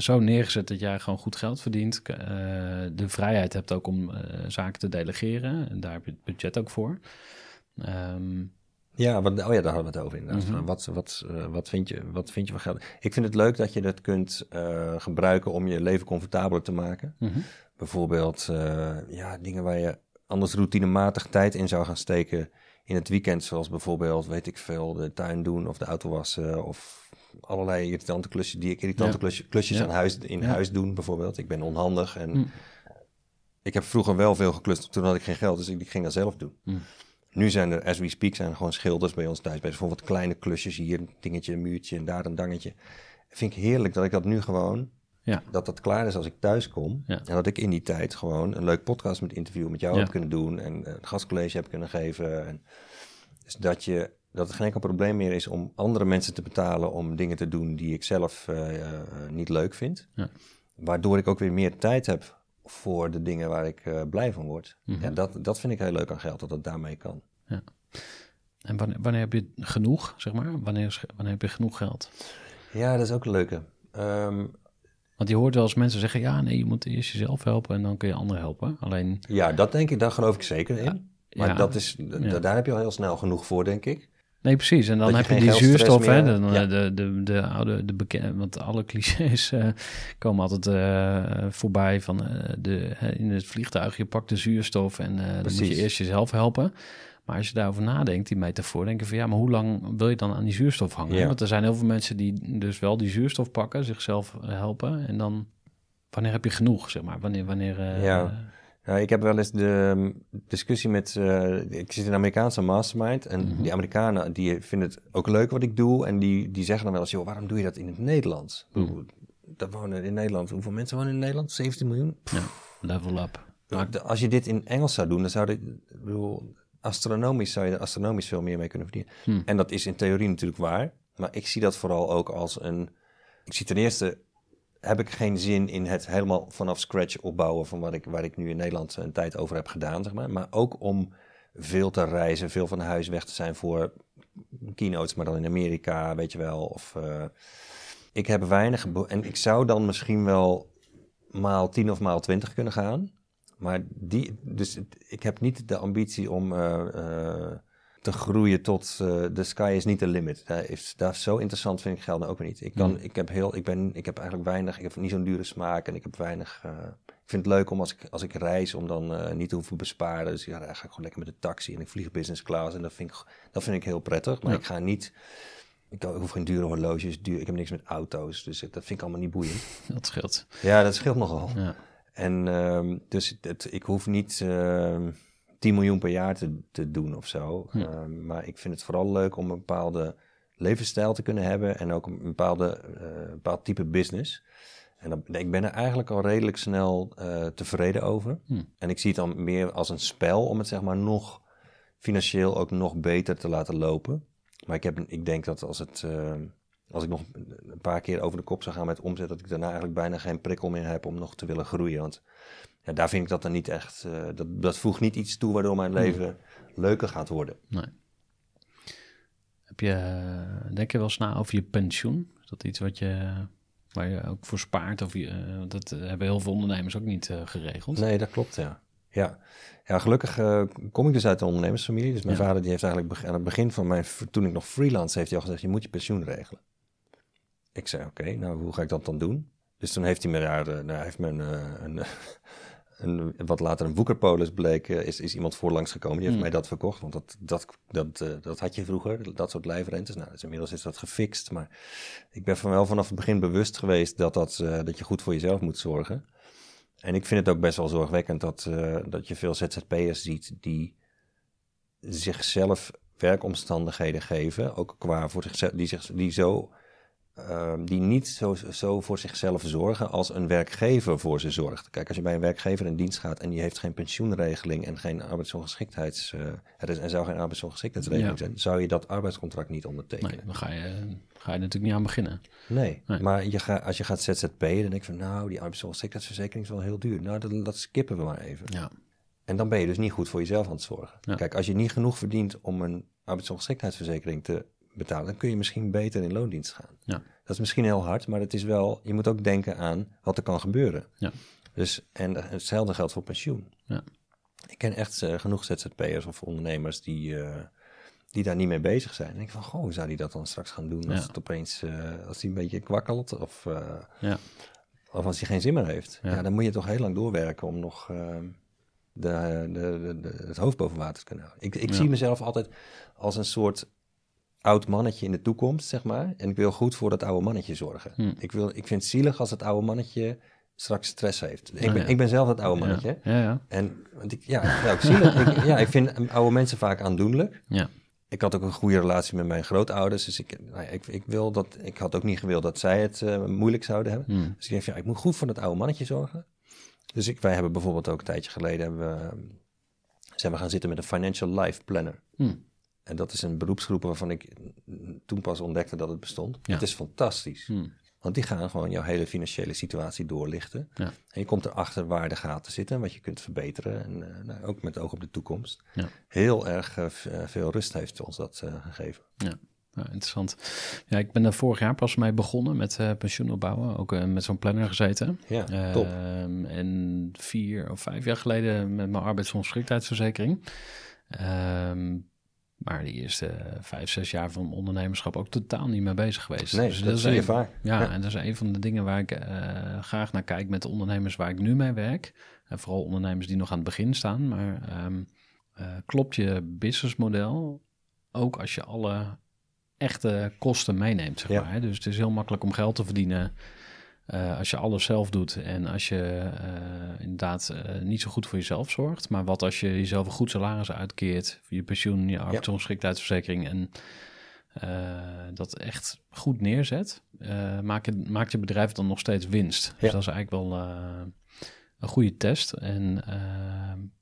zo neergezet dat jij gewoon goed geld verdient. De vrijheid hebt ook om zaken te delegeren. En daar heb je het budget ook voor. Ehm, Ja, wat, oh ja, daar hadden we het over inderdaad. Mhm. Wat, wat, eh, wat, vind je, wat vind je van geld? Ik vind het leuk dat je dat kunt eh, gebruiken om je leven comfortabeler te maken. mhm. Bijvoorbeeld eh, ja, dingen waar je anders routinematig tijd in zou gaan steken in het weekend. Zoals bijvoorbeeld, weet ik veel, de tuin doen of de auto wassen. Of allerlei irritante klusjes die ik irritante Ja. klusjes, klusjes Ja. aan huis, in Ja. huis doen bijvoorbeeld. Ik ben onhandig en Mm. ik heb vroeger wel veel geklust. Toen had ik geen geld, dus ik, ik ging dat zelf doen. Nu zijn er, as we speak, zijn er gewoon schilders bij ons thuis. Bij bijvoorbeeld kleine klusjes hier, een dingetje, een muurtje en daar een dangetje. Vind ik heerlijk dat ik dat nu gewoon, Ja. dat dat klaar is als ik thuis kom. Ja. En dat ik in die tijd gewoon een leuk podcast met interview met jou Ja. heb kunnen doen. En eh, een gastcollege heb kunnen geven. En dus dat, je, dat het geen enkel probleem meer is om andere mensen te betalen om dingen te doen die ik zelf eh, eh, niet leuk vind. Ja. Waardoor ik ook weer meer tijd heb voor de dingen waar ik eh, blij van word. Mhm. Ja, dat, dat vind ik heel leuk aan geld, dat het daarmee kan. En wanneer, wanneer heb je genoeg, zeg maar? Wanneer, wanneer heb je genoeg geld? Ja, dat is ook een leuke. Ehm, Want je hoort wel eens mensen zeggen, ja, nee, je moet eerst jezelf helpen en dan kun je anderen helpen. Alleen, ja, dat denk ik, daar geloof ik zeker in. Maar ja, dat is, ja. daar heb je al heel snel genoeg voor, denk ik. Nee, precies. En dan je heb je die zuurstof, hè? ja. eh, de, de, de oude, de bekende, want alle clichés eh, komen altijd eh, voorbij van de, in het vliegtuig, je pakt de zuurstof en dan moet je eerst jezelf helpen. Maar als je daarover nadenkt, die metafoor, denk je van ja, maar hoe lang wil je dan aan die zuurstof hangen? Ja. Want er zijn heel veel mensen die dus wel die zuurstof pakken, zichzelf helpen en dan, wanneer heb je genoeg, zeg maar? Wanneer, wanneer... Ja. Nou, ik heb wel eens de um, discussie met... eh, ik zit in een Amerikaanse mastermind. En Mhm. die Amerikanen die vinden het ook leuk wat ik doe. En die, die zeggen dan wel eens... joh, waarom doe je dat in het Nederlands? Mhm. bedoel, Daar wonen in Nederland... Hoeveel mensen wonen in Nederland? 17 miljoen? ja, level up. Maar als je dit in Engels zou doen... dan zou dit... Ik bedoel, astronomisch zou je er astronomisch veel meer mee kunnen verdienen. Hmm. En dat is in theorie natuurlijk waar. Maar ik zie dat vooral ook als een... Ik zie ten eerste... heb ik geen zin in het helemaal vanaf scratch opbouwen... van wat ik, waar ik nu in Nederland een tijd over heb gedaan, zeg maar. Maar ook om veel te reizen, veel van huis weg te zijn voor keynotes... maar dan in Amerika, weet je wel. Of, eh, ik heb weinig... En ik zou dan misschien wel maal 10 of maal 20 kunnen gaan... Maar die, dus ik heb niet de ambitie om eh, eh, te groeien tot uh, the sky is niet the limit. Daar is, daar zo interessant vind ik geld nou ook weer niet. Ik, kan, Mm. ik, heb heel, ik, ben, ik heb eigenlijk weinig, ik heb niet zo'n dure smaak en ik heb weinig... eh, ik vind het leuk om als ik, als ik reis om dan eh, niet te hoeven besparen. Dus ja, dan ga ik gewoon lekker met de taxi en ik vlieg business class en dat vind ik, dat vind ik heel prettig. Maar Ja. ik ga niet... Ik hoef geen dure horloges, duur, ik heb niks met auto's, dus dat vind ik allemaal niet boeiend. Dat scheelt. Ja, dat scheelt nogal. Ja. En ehm, dus het, ik hoef niet ehm 10 miljoen per jaar te, te doen of zo. Ja. Ehm, maar ik vind het vooral leuk om een bepaalde levensstijl te kunnen hebben en ook een bepaalde, eh, bepaald type business. En dan, ik ben er eigenlijk al redelijk snel eh, tevreden over. Hm. En ik zie het dan meer als een spel om het zeg maar nog financieel ook nog beter te laten lopen. Maar ik, heb, ik denk dat als het, ehm, als ik nog een paar keer over de kop zou gaan met omzet, dat ik daarna eigenlijk bijna geen prikkel meer heb om nog te willen groeien. Want ja, daar vind ik dat dan niet echt, eh, dat, dat voegt niet iets toe waardoor mijn leven leuker gaat worden. Nee. Heb je, eh, denk je wel eens na over je pensioen? Is dat iets wat je, waar je ook voor spaart? Of je, eh, dat hebben heel veel ondernemers ook niet geregeld. Nee, dat klopt, ja. Ja, ja gelukkig kom ik dus uit de ondernemersfamilie. Dus mijn Ja. vader die heeft eigenlijk aan het begin van mijn, toen ik nog freelance, heeft hij al gezegd, je moet je pensioen regelen. Ik zei, oké, nou hoe ga ik dat dan doen? Dus toen heeft hij me daar, nou, heeft me een, een, een, wat later een woekerpolis bleek, eh, is, is iemand voorlangs gekomen. Die heeft Hmm. mij dat verkocht, want dat, dat, dat, eh, dat had je vroeger, dat soort lijfrentes. Nou, dus inmiddels is dat gefixt, maar ik ben van wel vanaf het begin bewust geweest dat, dat, eh, dat je goed voor jezelf moet zorgen. En ik vind het ook best wel zorgwekkend dat, dat je veel ZZP'ers ziet die zichzelf werkomstandigheden geven, ook qua voor zichzelf, die, zich, die, zo, ehm, die niet zo, zo voor zichzelf zorgen als een werkgever voor ze zorgt. Kijk, als je bij een werkgever in dienst gaat en die heeft geen pensioenregeling en geen arbeidsongeschiktheids, eh, er, is, er zou geen arbeidsongeschiktheidsregeling Ja. zijn, zou je dat arbeidscontract niet Nee, ondertekenen. dan ga je, ga je natuurlijk niet aan beginnen. Nee, Nee. maar je ga, als je gaat ZZP, dan denk ik van nou, die arbeidsongeschiktheidsverzekering is wel heel duur. Nou, dat, dat skippen we maar even. Ja, En dan ben je dus niet goed voor jezelf aan het zorgen. Ja. Kijk, als je niet genoeg verdient om een arbeidsongeschiktheidsverzekering te betalen, dan kun je misschien beter in loondienst gaan. Ja. Dat is misschien heel hard, maar het is wel, je moet ook denken aan wat er kan gebeuren. Ja. Dus, en hetzelfde geldt voor pensioen. Ja. Ik ken echt eh, genoeg ZZP'ers of ondernemers die, eh, die daar niet mee bezig zijn. En ik denk van, goh, hoe zou die dat dan straks gaan doen als Ja. het opeens, eh, als hij een beetje kwakkelt of, ja, of als hij geen zin meer heeft. Ja. Dan moet je toch heel lang doorwerken om nog de, de, de, het hoofd boven water te kunnen houden. Ik, ik zie mezelf altijd als een soort oud mannetje in de toekomst, zeg maar. En ik wil goed voor dat oude mannetje zorgen. Hm. Ik, wil, ik vind het zielig als het oude mannetje straks stress heeft. Ik Ah, ben, ja. ik ben zelf dat oude mannetje. ja, ja, En want ik, ja, ja, ik, zielig. ik, ja, ik vind oude mensen vaak aandoenlijk. ja, Ik had ook een goede relatie met mijn grootouders. Dus ik, nou ik, ik, wil dat, ik had ook niet gewild dat zij het eh, moeilijk zouden hebben. Hm. Dus ik denk, van, ja, ik moet goed voor dat oude mannetje zorgen. Dus ik, wij hebben bijvoorbeeld ook een tijdje geleden... Hebben we, zijn we gaan zitten met een Financial Life Planner. Hm. En dat is een beroepsgroep waarvan ik toen pas ontdekte dat het bestond. Ja. Het is fantastisch. Hm. Want die gaan gewoon jouw hele financiële situatie doorlichten. Ja. En je komt erachter waar de gaten zitten en wat je kunt verbeteren. En eh, nou, ook met oog op de toekomst. Ja. Heel erg eh, eh, veel rust heeft ons dat gegeven. Ja, interessant. Ja, ik ben er vorig jaar pas mee begonnen met pensioen opbouwen. Ook met zo'n planner gezeten. Ja, top. Ehm, en vier of vijf jaar geleden met mijn arbeidsongeschiktheidsverzekering. Ehm, maar de eerste vijf, zes jaar van ondernemerschap ook totaal niet mee bezig geweest. Nee, Dus dat, is een- vaak. Ja, Ja. en dat is een van de dingen waar ik eh, graag naar kijk met de ondernemers waar ik nu mee werk. En vooral ondernemers die nog aan het begin staan. Maar ehm, eh, klopt je businessmodel ook als je alle echte kosten meeneemt, zeg maar. hè? Dus het is heel makkelijk om geld te verdienen eh, als je alles zelf doet en als je eh, inderdaad eh, niet zo goed voor jezelf zorgt. Maar wat als je jezelf een goed salaris uitkeert, je pensioen, je arbeidsongeschiktheidsverzekering en dat echt goed neerzet, maak je, maakt je bedrijf dan nog steeds winst. Dus dat is eigenlijk wel een goede test. En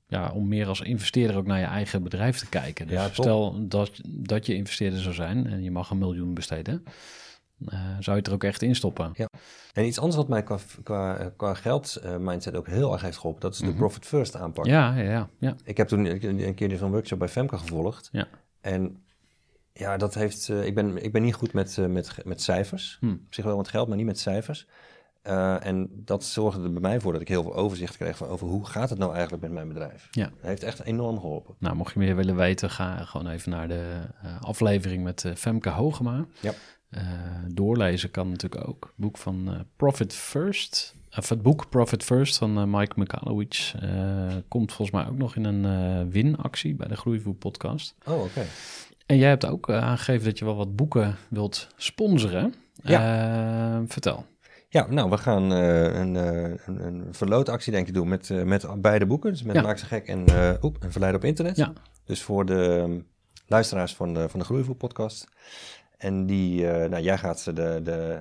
ja, om meer als investeerder ook naar je eigen bedrijf te kijken. Dus Ja, stel dat, dat je investeerder zou zijn en je mag een miljoen besteden, eh, zou je het er ook echt in stoppen. En iets anders wat mij qua, qua, qua geld eh, mindset ook heel erg heeft geholpen, dat is de Mhm. profit first aanpak. Ja, ja, ja. ja. Ik heb toen een keer zo'n workshop bij Femke gevolgd. Ja. En ja, dat heeft. eh, ik, ben, ik ben niet goed met, eh, met, met cijfers. Hm. Op zich wel met geld, maar niet met cijfers. Eh, en dat zorgde er bij mij voor dat ik heel veel overzicht kreeg van over hoe gaat het nou eigenlijk met mijn bedrijf. Ja. Dat heeft echt enorm geholpen. Nou, mocht je meer willen weten, ga gewoon even naar de eh, aflevering met eh, Femke Hogema. Ja. Eh, doorlezen kan natuurlijk ook. Boek van eh, Profit First. Of het boek Profit First van eh, Mike Mikalowicz komt volgens mij ook nog in een winactie bij de Groeivoer podcast. Oh, oké. En jij hebt ook aangegeven dat je wel wat boeken wilt sponsoren. Eh, vertel. Ja, nou, we gaan een, een, een verlootactie denk ik doen met, met beide boeken. Dus met Ja. Maak ze gek en oep, een verleider op internet. Ja. Dus voor de ehm, luisteraars van de, van de Groeivoer podcast. En die, eh, nou, jij gaat ze de, de,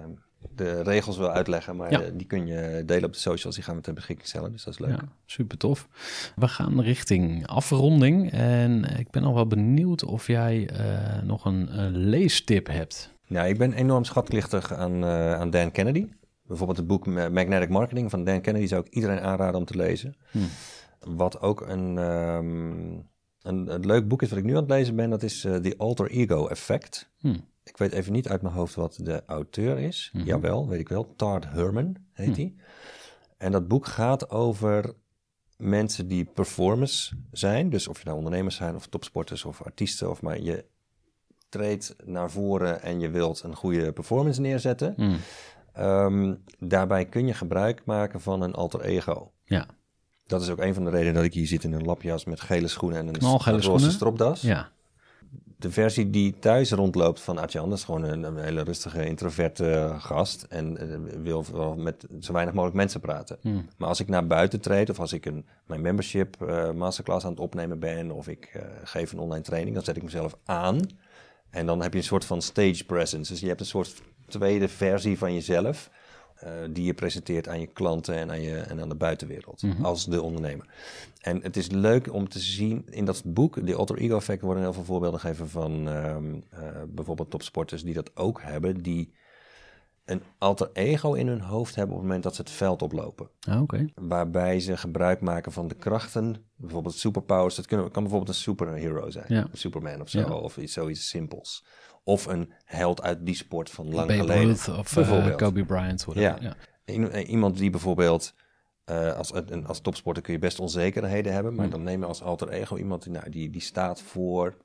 de regels wel uitleggen, maar Ja. eh, die kun je delen op de socials. Die gaan we ter beschikking stellen, dus dat is leuk. Ja, super tof. We gaan richting afronding. En ik ben al wel benieuwd of jij eh, nog een, leestip hebt. Nou, ik ben enorm schatplichtig aan, aan Dan Kennedy. Bijvoorbeeld het boek Ma- Magnetic Marketing van Dan Kennedy zou ik iedereen aanraden om te lezen. Hmm. Wat ook een, ehm, een, een leuk boek is wat ik nu aan het lezen ben, dat is eh The Alter Ego Effect. Hmm. Ik weet even niet uit mijn hoofd wat de auteur is. Mhm. Jawel, weet ik wel. Tard Herman heet hij. En dat boek gaat over mensen die performers zijn. Dus of je nou ondernemers zijn of topsporters of artiesten. Of maar je treedt naar voren en je wilt een goede performance neerzetten. Hmm. Ehm, daarbij kun je gebruik maken van een alter ego. Ja. Dat is ook een van de redenen dat ik hier zit in een lapjas met gele schoenen en een roze stropdas. Ja. De versie die thuis rondloopt van Artjan, dat is gewoon een, een hele rustige, introverte gast. En eh, wil wel met zo weinig mogelijk mensen praten. Hmm. Maar als ik naar buiten treed, of als ik een, mijn membership eh, masterclass aan het opnemen ben, of ik eh, geef een online training, dan zet ik mezelf aan. En dan heb je een soort van stage presence. Dus je hebt een soort tweede versie van jezelf. Eh, die je presenteert aan je klanten en aan, je, en aan de buitenwereld. Als de ondernemer. En het is leuk om te zien in dat boek, de alter ego effect, worden heel veel voorbeelden gegeven van ehm, eh, bijvoorbeeld topsporters die dat ook hebben. Die een alter ego in hun hoofd hebben op het moment dat ze het veld oplopen Ah, waarbij ze gebruik maken van de krachten, bijvoorbeeld superpowers. Dat kunnen, kan bijvoorbeeld een superhero zijn, Ja. een Superman of zo, Ja. of iets, zoiets simpels. Of een held uit die sport van lang Babe geleden. Ruth of eh, bijvoorbeeld. Kobe Bryant. whatever. Ja. Eh, Iemand die bijvoorbeeld, eh, als, een- als topsporter kun je best onzekerheden hebben, maar dan neem je als alter ego iemand die, nou, die, die staat voor,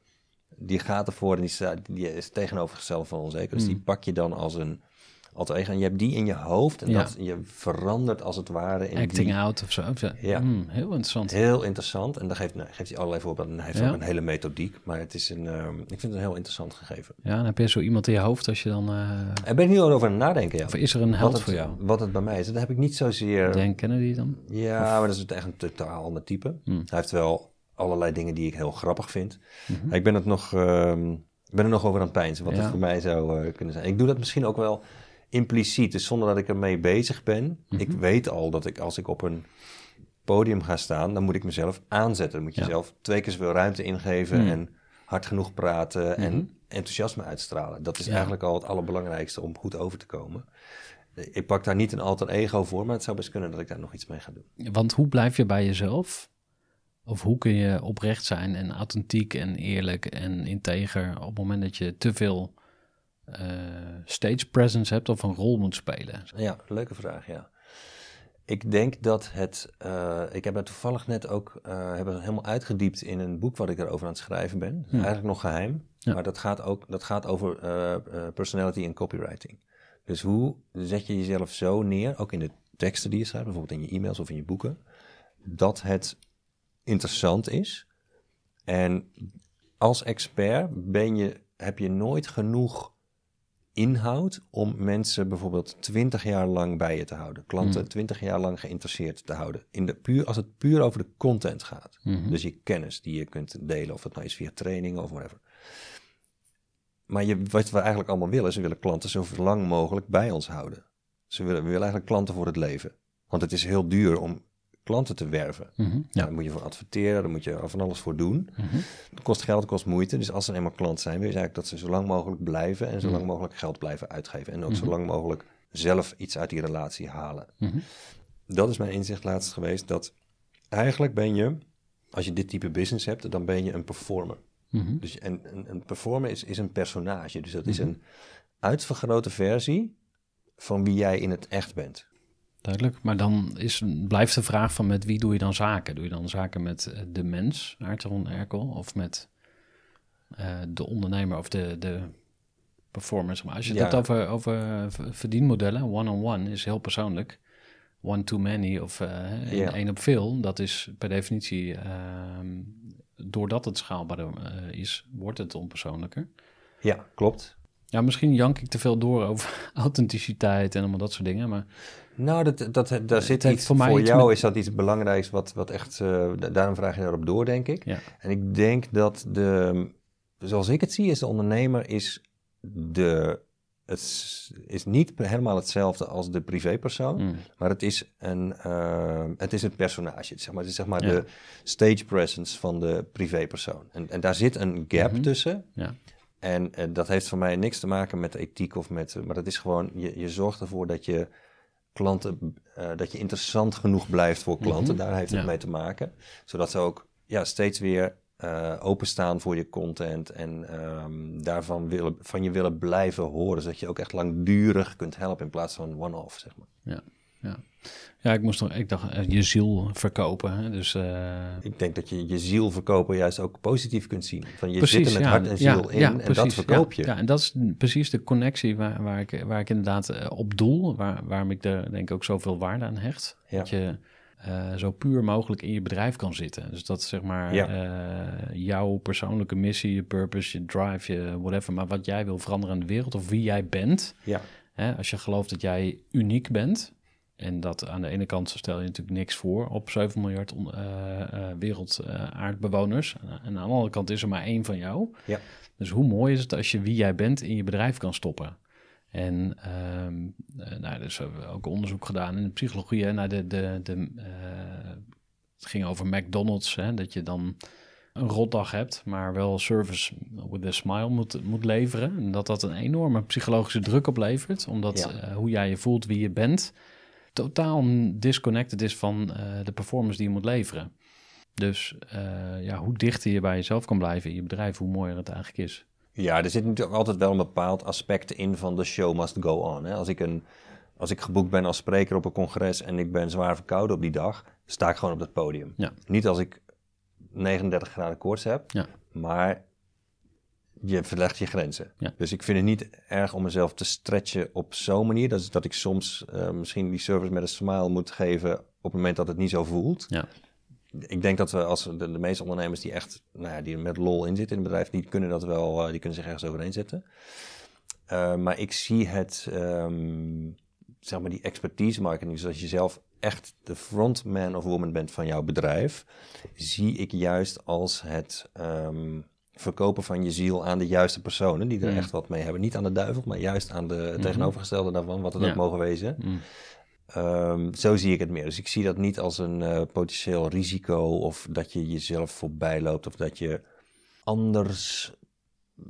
die gaat ervoor en die, staat, die is tegenovergesteld van onzeker. Dus die pak je dan als een alter ego en je hebt die in je hoofd en. Ja. dat, je verandert als het ware in Acting die, out of zo. Ja. Hmm, heel interessant. Heel interessant. En daar geeft, nou, geeft hij allerlei voorbeelden. En hij heeft Ja. ook een hele methodiek. Maar het is een, ehm, ik vind het een heel interessant gegeven. Ja, dan heb je zo iemand in je hoofd als je dan... eh, En ben ik nu al over aan nadenken. Ja. of is er een held het, voor jou? Wat het bij mij is. Dat heb ik niet zozeer... Dan Kennedy dan? Ja, maar dat is echt een totaal ander type. Hmm. Hij heeft wel allerlei dingen die ik heel grappig vind. Mhm. Ik ben, het nog, ehm, ik ben er nog over aan het. Wat Ja. het voor mij zou eh, kunnen zijn. Ik doe dat misschien ook wel impliciet. Dus zonder dat ik ermee bezig ben. Mhm. Ik weet al dat ik als ik op een podium ga staan, dan moet ik mezelf aanzetten. Dan moet je Ja. zelf twee keer zoveel ruimte ingeven Mm. en hard genoeg praten Mhm. en enthousiasme uitstralen. Dat is Ja. eigenlijk al het allerbelangrijkste om goed over te komen. Ik pak daar niet een alter ego voor, maar het zou best kunnen dat ik daar nog iets mee ga doen. Want hoe blijf je bij jezelf? Of hoe kun je oprecht zijn en authentiek en eerlijk en integer op het moment dat je te veel stage presence hebt of een rol moet spelen? Ja, leuke vraag, ja. Ik denk dat het... eh, ik heb het toevallig net ook eh, hebben we helemaal uitgediept in een boek wat ik erover aan het schrijven ben. Eigenlijk nog geheim. Ja. Maar dat gaat ook dat gaat over eh, eh, personality en copywriting. Dus hoe zet je jezelf zo neer, ook in de teksten die je schrijft, bijvoorbeeld in je e-mails of in je boeken, dat het interessant is. En als expert ben je, heb je nooit genoeg inhoud om mensen bijvoorbeeld 20 jaar lang bij je te houden. Klanten 20 jaar lang geïnteresseerd te houden. In de puur, als het puur over de content gaat. Dus je kennis die je kunt delen, of het nou is via trainingen of whatever. Maar je, wat we eigenlijk allemaal willen, ze willen klanten zo lang mogelijk bij ons houden. Ze willen, we willen eigenlijk klanten voor het leven. Want het is heel duur om klanten te werven. Mhm, Ja. Daar moet je voor adverteren, daar moet je van alles voor doen. Mhm. Het kost geld, het kost moeite. Dus als ze eenmaal klant zijn, wil je eigenlijk dat ze zo lang mogelijk blijven en zo Mhm. lang mogelijk geld blijven uitgeven. En ook zo lang mogelijk zelf iets uit die relatie halen. Mhm. Dat is mijn inzicht laatst geweest, dat eigenlijk ben je, als je dit type business hebt, dan ben je een performer. Mhm. Dus en, een, een performer is, is een personage. Dus dat is een uitvergrote versie van wie jij in het echt bent. Duidelijk. Maar dan is, blijft de vraag van met wie doe je dan zaken? Doe je dan zaken met eh, de mens, Aarton Erkel, of met eh, de ondernemer of de, de performers? Maar als je het Ja. hebt over, over verdienmodellen, one-on-one is heel persoonlijk. One too many of eh, één op veel, dat is per definitie, ehm, doordat het schaalbaarder eh, is, wordt het onpersoonlijker. Ja, klopt. Ja, misschien jank ik te veel door over authenticiteit en allemaal dat soort dingen, maar Nou, dat, dat, daar zit iets, voor voor, iets jou met- is dat iets belangrijks wat, wat echt, eh, da- daarom vraag je daarop door, denk ik. ja. En ik denk dat de, zoals ik het zie, is de ondernemer is de, het is- niet helemaal hetzelfde als de privépersoon, Mm. maar het is een, eh, het is een personage. Zeg maar, het is zeg maar Ja. de stage presence van de privépersoon. En, en daar zit een gap Mhm. tussen. Ja. En eh, dat heeft voor mij niks te maken met ethiek of met. Maar dat is gewoon, je, je zorgt ervoor dat je klanten, eh, dat je interessant genoeg blijft voor klanten. Mhm. Daar heeft het Ja. mee te maken. Zodat ze ook ja, steeds weer eh, openstaan voor je content en ehm, daarvan willen, van je willen blijven horen. Zodat je ook echt langdurig kunt helpen in plaats van one-off, zeg maar. Ja, ja. Ja ik moest nog, ik dacht, eh, je ziel verkopen. Hè? Dus, eh, Ik denk dat je je ziel verkopen juist ook positief kunt zien. Van je precies, zit er met ja, hart en ja, ziel in ja, en dat verkoop je. Ja, en dat is precies de connectie waar, waar, ik, waar ik inderdaad eh, op doel. Waar, waarom ik er denk ik ook zoveel waarde aan hecht. Dat je zo puur mogelijk in je bedrijf kan zitten. Dus dat zeg maar jouw persoonlijke missie, je purpose, je drive, je whatever. Maar wat jij wil veranderen aan de wereld of wie jij bent. Ja. Hè, als je gelooft dat jij uniek bent. En dat aan de ene kant stel je natuurlijk niks voor op 7 miljard on- eh, eh, wereldaardbewoners. en aan de andere kant is er maar één van jou. Ja. Dus hoe mooi is het als je wie jij bent in je bedrijf kan stoppen? En eh, nou, dus hebben we ook onderzoek gedaan in de psychologie naar de, de, de, eh, het ging over McDonald's, hè, dat je dan een rotdag hebt, maar wel service with a smile moet, moet leveren. En dat dat een enorme psychologische druk oplevert, omdat Ja. eh, hoe jij je voelt, wie je bent, totaal disconnected is van eh, de performance die je moet leveren. Dus eh, ja, hoe dichter je bij jezelf kan blijven in je bedrijf, hoe mooier het eigenlijk is. Ja, er zit natuurlijk altijd wel een bepaald aspect in van de show must go on. Hè? Als, ik een, als ik geboekt ben als spreker op een congres en ik ben zwaar verkouden op die dag, sta ik gewoon op het podium. Ja. Niet als ik 39 graden koorts heb, Ja. maar je verlegt je grenzen. Ja. Dus ik vind het niet erg om mezelf te stretchen op zo'n manier. Dat, is dat ik soms eh, misschien die service met een smile moet geven op het moment dat het niet zo voelt. Ja. Ik denk dat we als de, de meeste ondernemers die echt nou ja, die met lol in zitten in het bedrijf, die kunnen dat wel, eh, die kunnen zich ergens overheen zetten. Eh, maar ik zie het, ehm, zeg maar die expertise marketing, dus als je zelf echt de frontman of woman bent van jouw bedrijf, zie ik juist als het ehm, verkopen van je ziel aan de juiste personen, die er Mm. echt wat mee hebben. Niet aan de duivel, maar juist aan de het tegenovergestelde daarvan, wat het Ja. ook mogen wezen. Mm. Ehm, zo zie ik het meer. Dus ik zie dat niet als een eh, potentieel risico of dat je jezelf voorbij loopt of dat je anders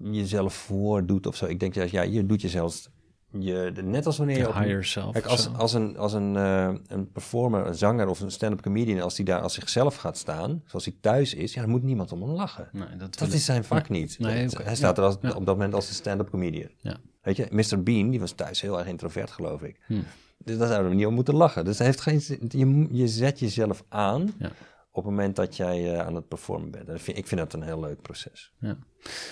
jezelf voordoet of zo. Ik denk juist, ja, je doet jezelf, je, net als wanneer je op higher self. Kijk, als, als, een, als een, eh, een performer, een zanger of een stand-up comedian, als die daar als zichzelf gaat staan, zoals hij thuis is, ja, dan moet niemand om hem lachen. Nee, dat, Dat is zijn vak niet. Nee. Hij staat er als, ja. op dat moment als een stand-up comedian. Ja. Weet je, Mr. Bean, die was thuis heel erg introvert, geloof ik. Hm. Dus daar zouden we niet om moeten lachen. Dus het heeft geen, je, je zet jezelf aan Ja. Op het moment dat jij eh, aan het performen bent. En dat vind, ik vind dat een heel leuk proces.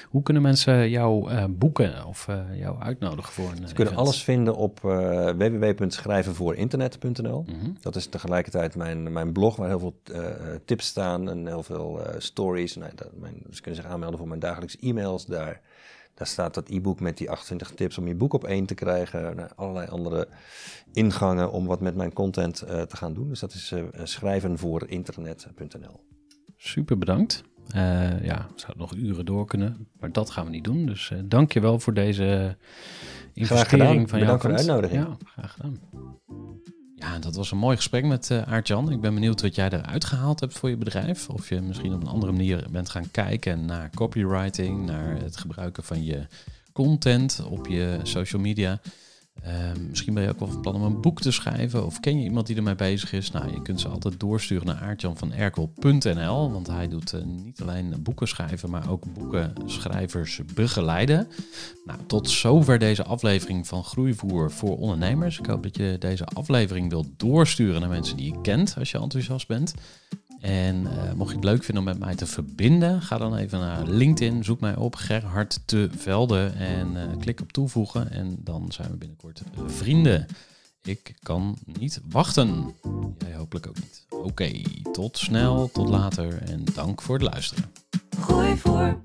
Hoe kunnen mensen jou eh, boeken of eh, jou uitnodigen voor een Ze kunnen event? alles vinden op uh, www.schrijvenvoorinternet.nl. Mhm. Dat is tegelijkertijd mijn, mijn blog waar heel veel tips staan en heel veel stories. Nou, dat, mijn, ze kunnen zich aanmelden voor mijn dagelijkse e-mails. Daar, daar staat dat e-book met die 28 tips om je boek op één te krijgen. Nou, allerlei andere ingangen om wat met mijn content eh, te gaan doen. Dus dat is eh schrijvenvoorinternet.nl. Super bedankt. Eh ja, we zouden nog uren door kunnen, maar dat gaan we niet doen. Dus eh dank je wel voor deze investering gedaan. van Bedankt jouw voor de uitnodiging. Ja, graag gedaan. Ja, dat was een mooi gesprek met eh Aart-Jan. Ik ben benieuwd wat jij eruit gehaald hebt voor je bedrijf. Of je misschien op een andere manier bent gaan kijken naar copywriting, naar het gebruiken van je content op je social media. Ehm, misschien ben je ook wel van plan om een boek te schrijven. Of ken je iemand die ermee bezig is? Nou, je kunt ze altijd doorsturen naar aartjanvanerkel.nl. Want hij doet eh, niet alleen boeken schrijven, maar ook boekenschrijvers begeleiden. Nou, tot zover deze aflevering van Groeivoer voor ondernemers. Ik hoop dat je deze aflevering wilt doorsturen naar mensen die je kent als je enthousiast bent. En eh, mocht je het leuk vinden om met mij te verbinden, ga dan even naar LinkedIn, zoek mij op Gerhard te Velde en eh, klik op toevoegen en dan zijn we binnenkort vrienden. Ik kan niet wachten. Jij hopelijk ook niet. Oké, tot snel, tot later en dank voor het luisteren. Gooi voor.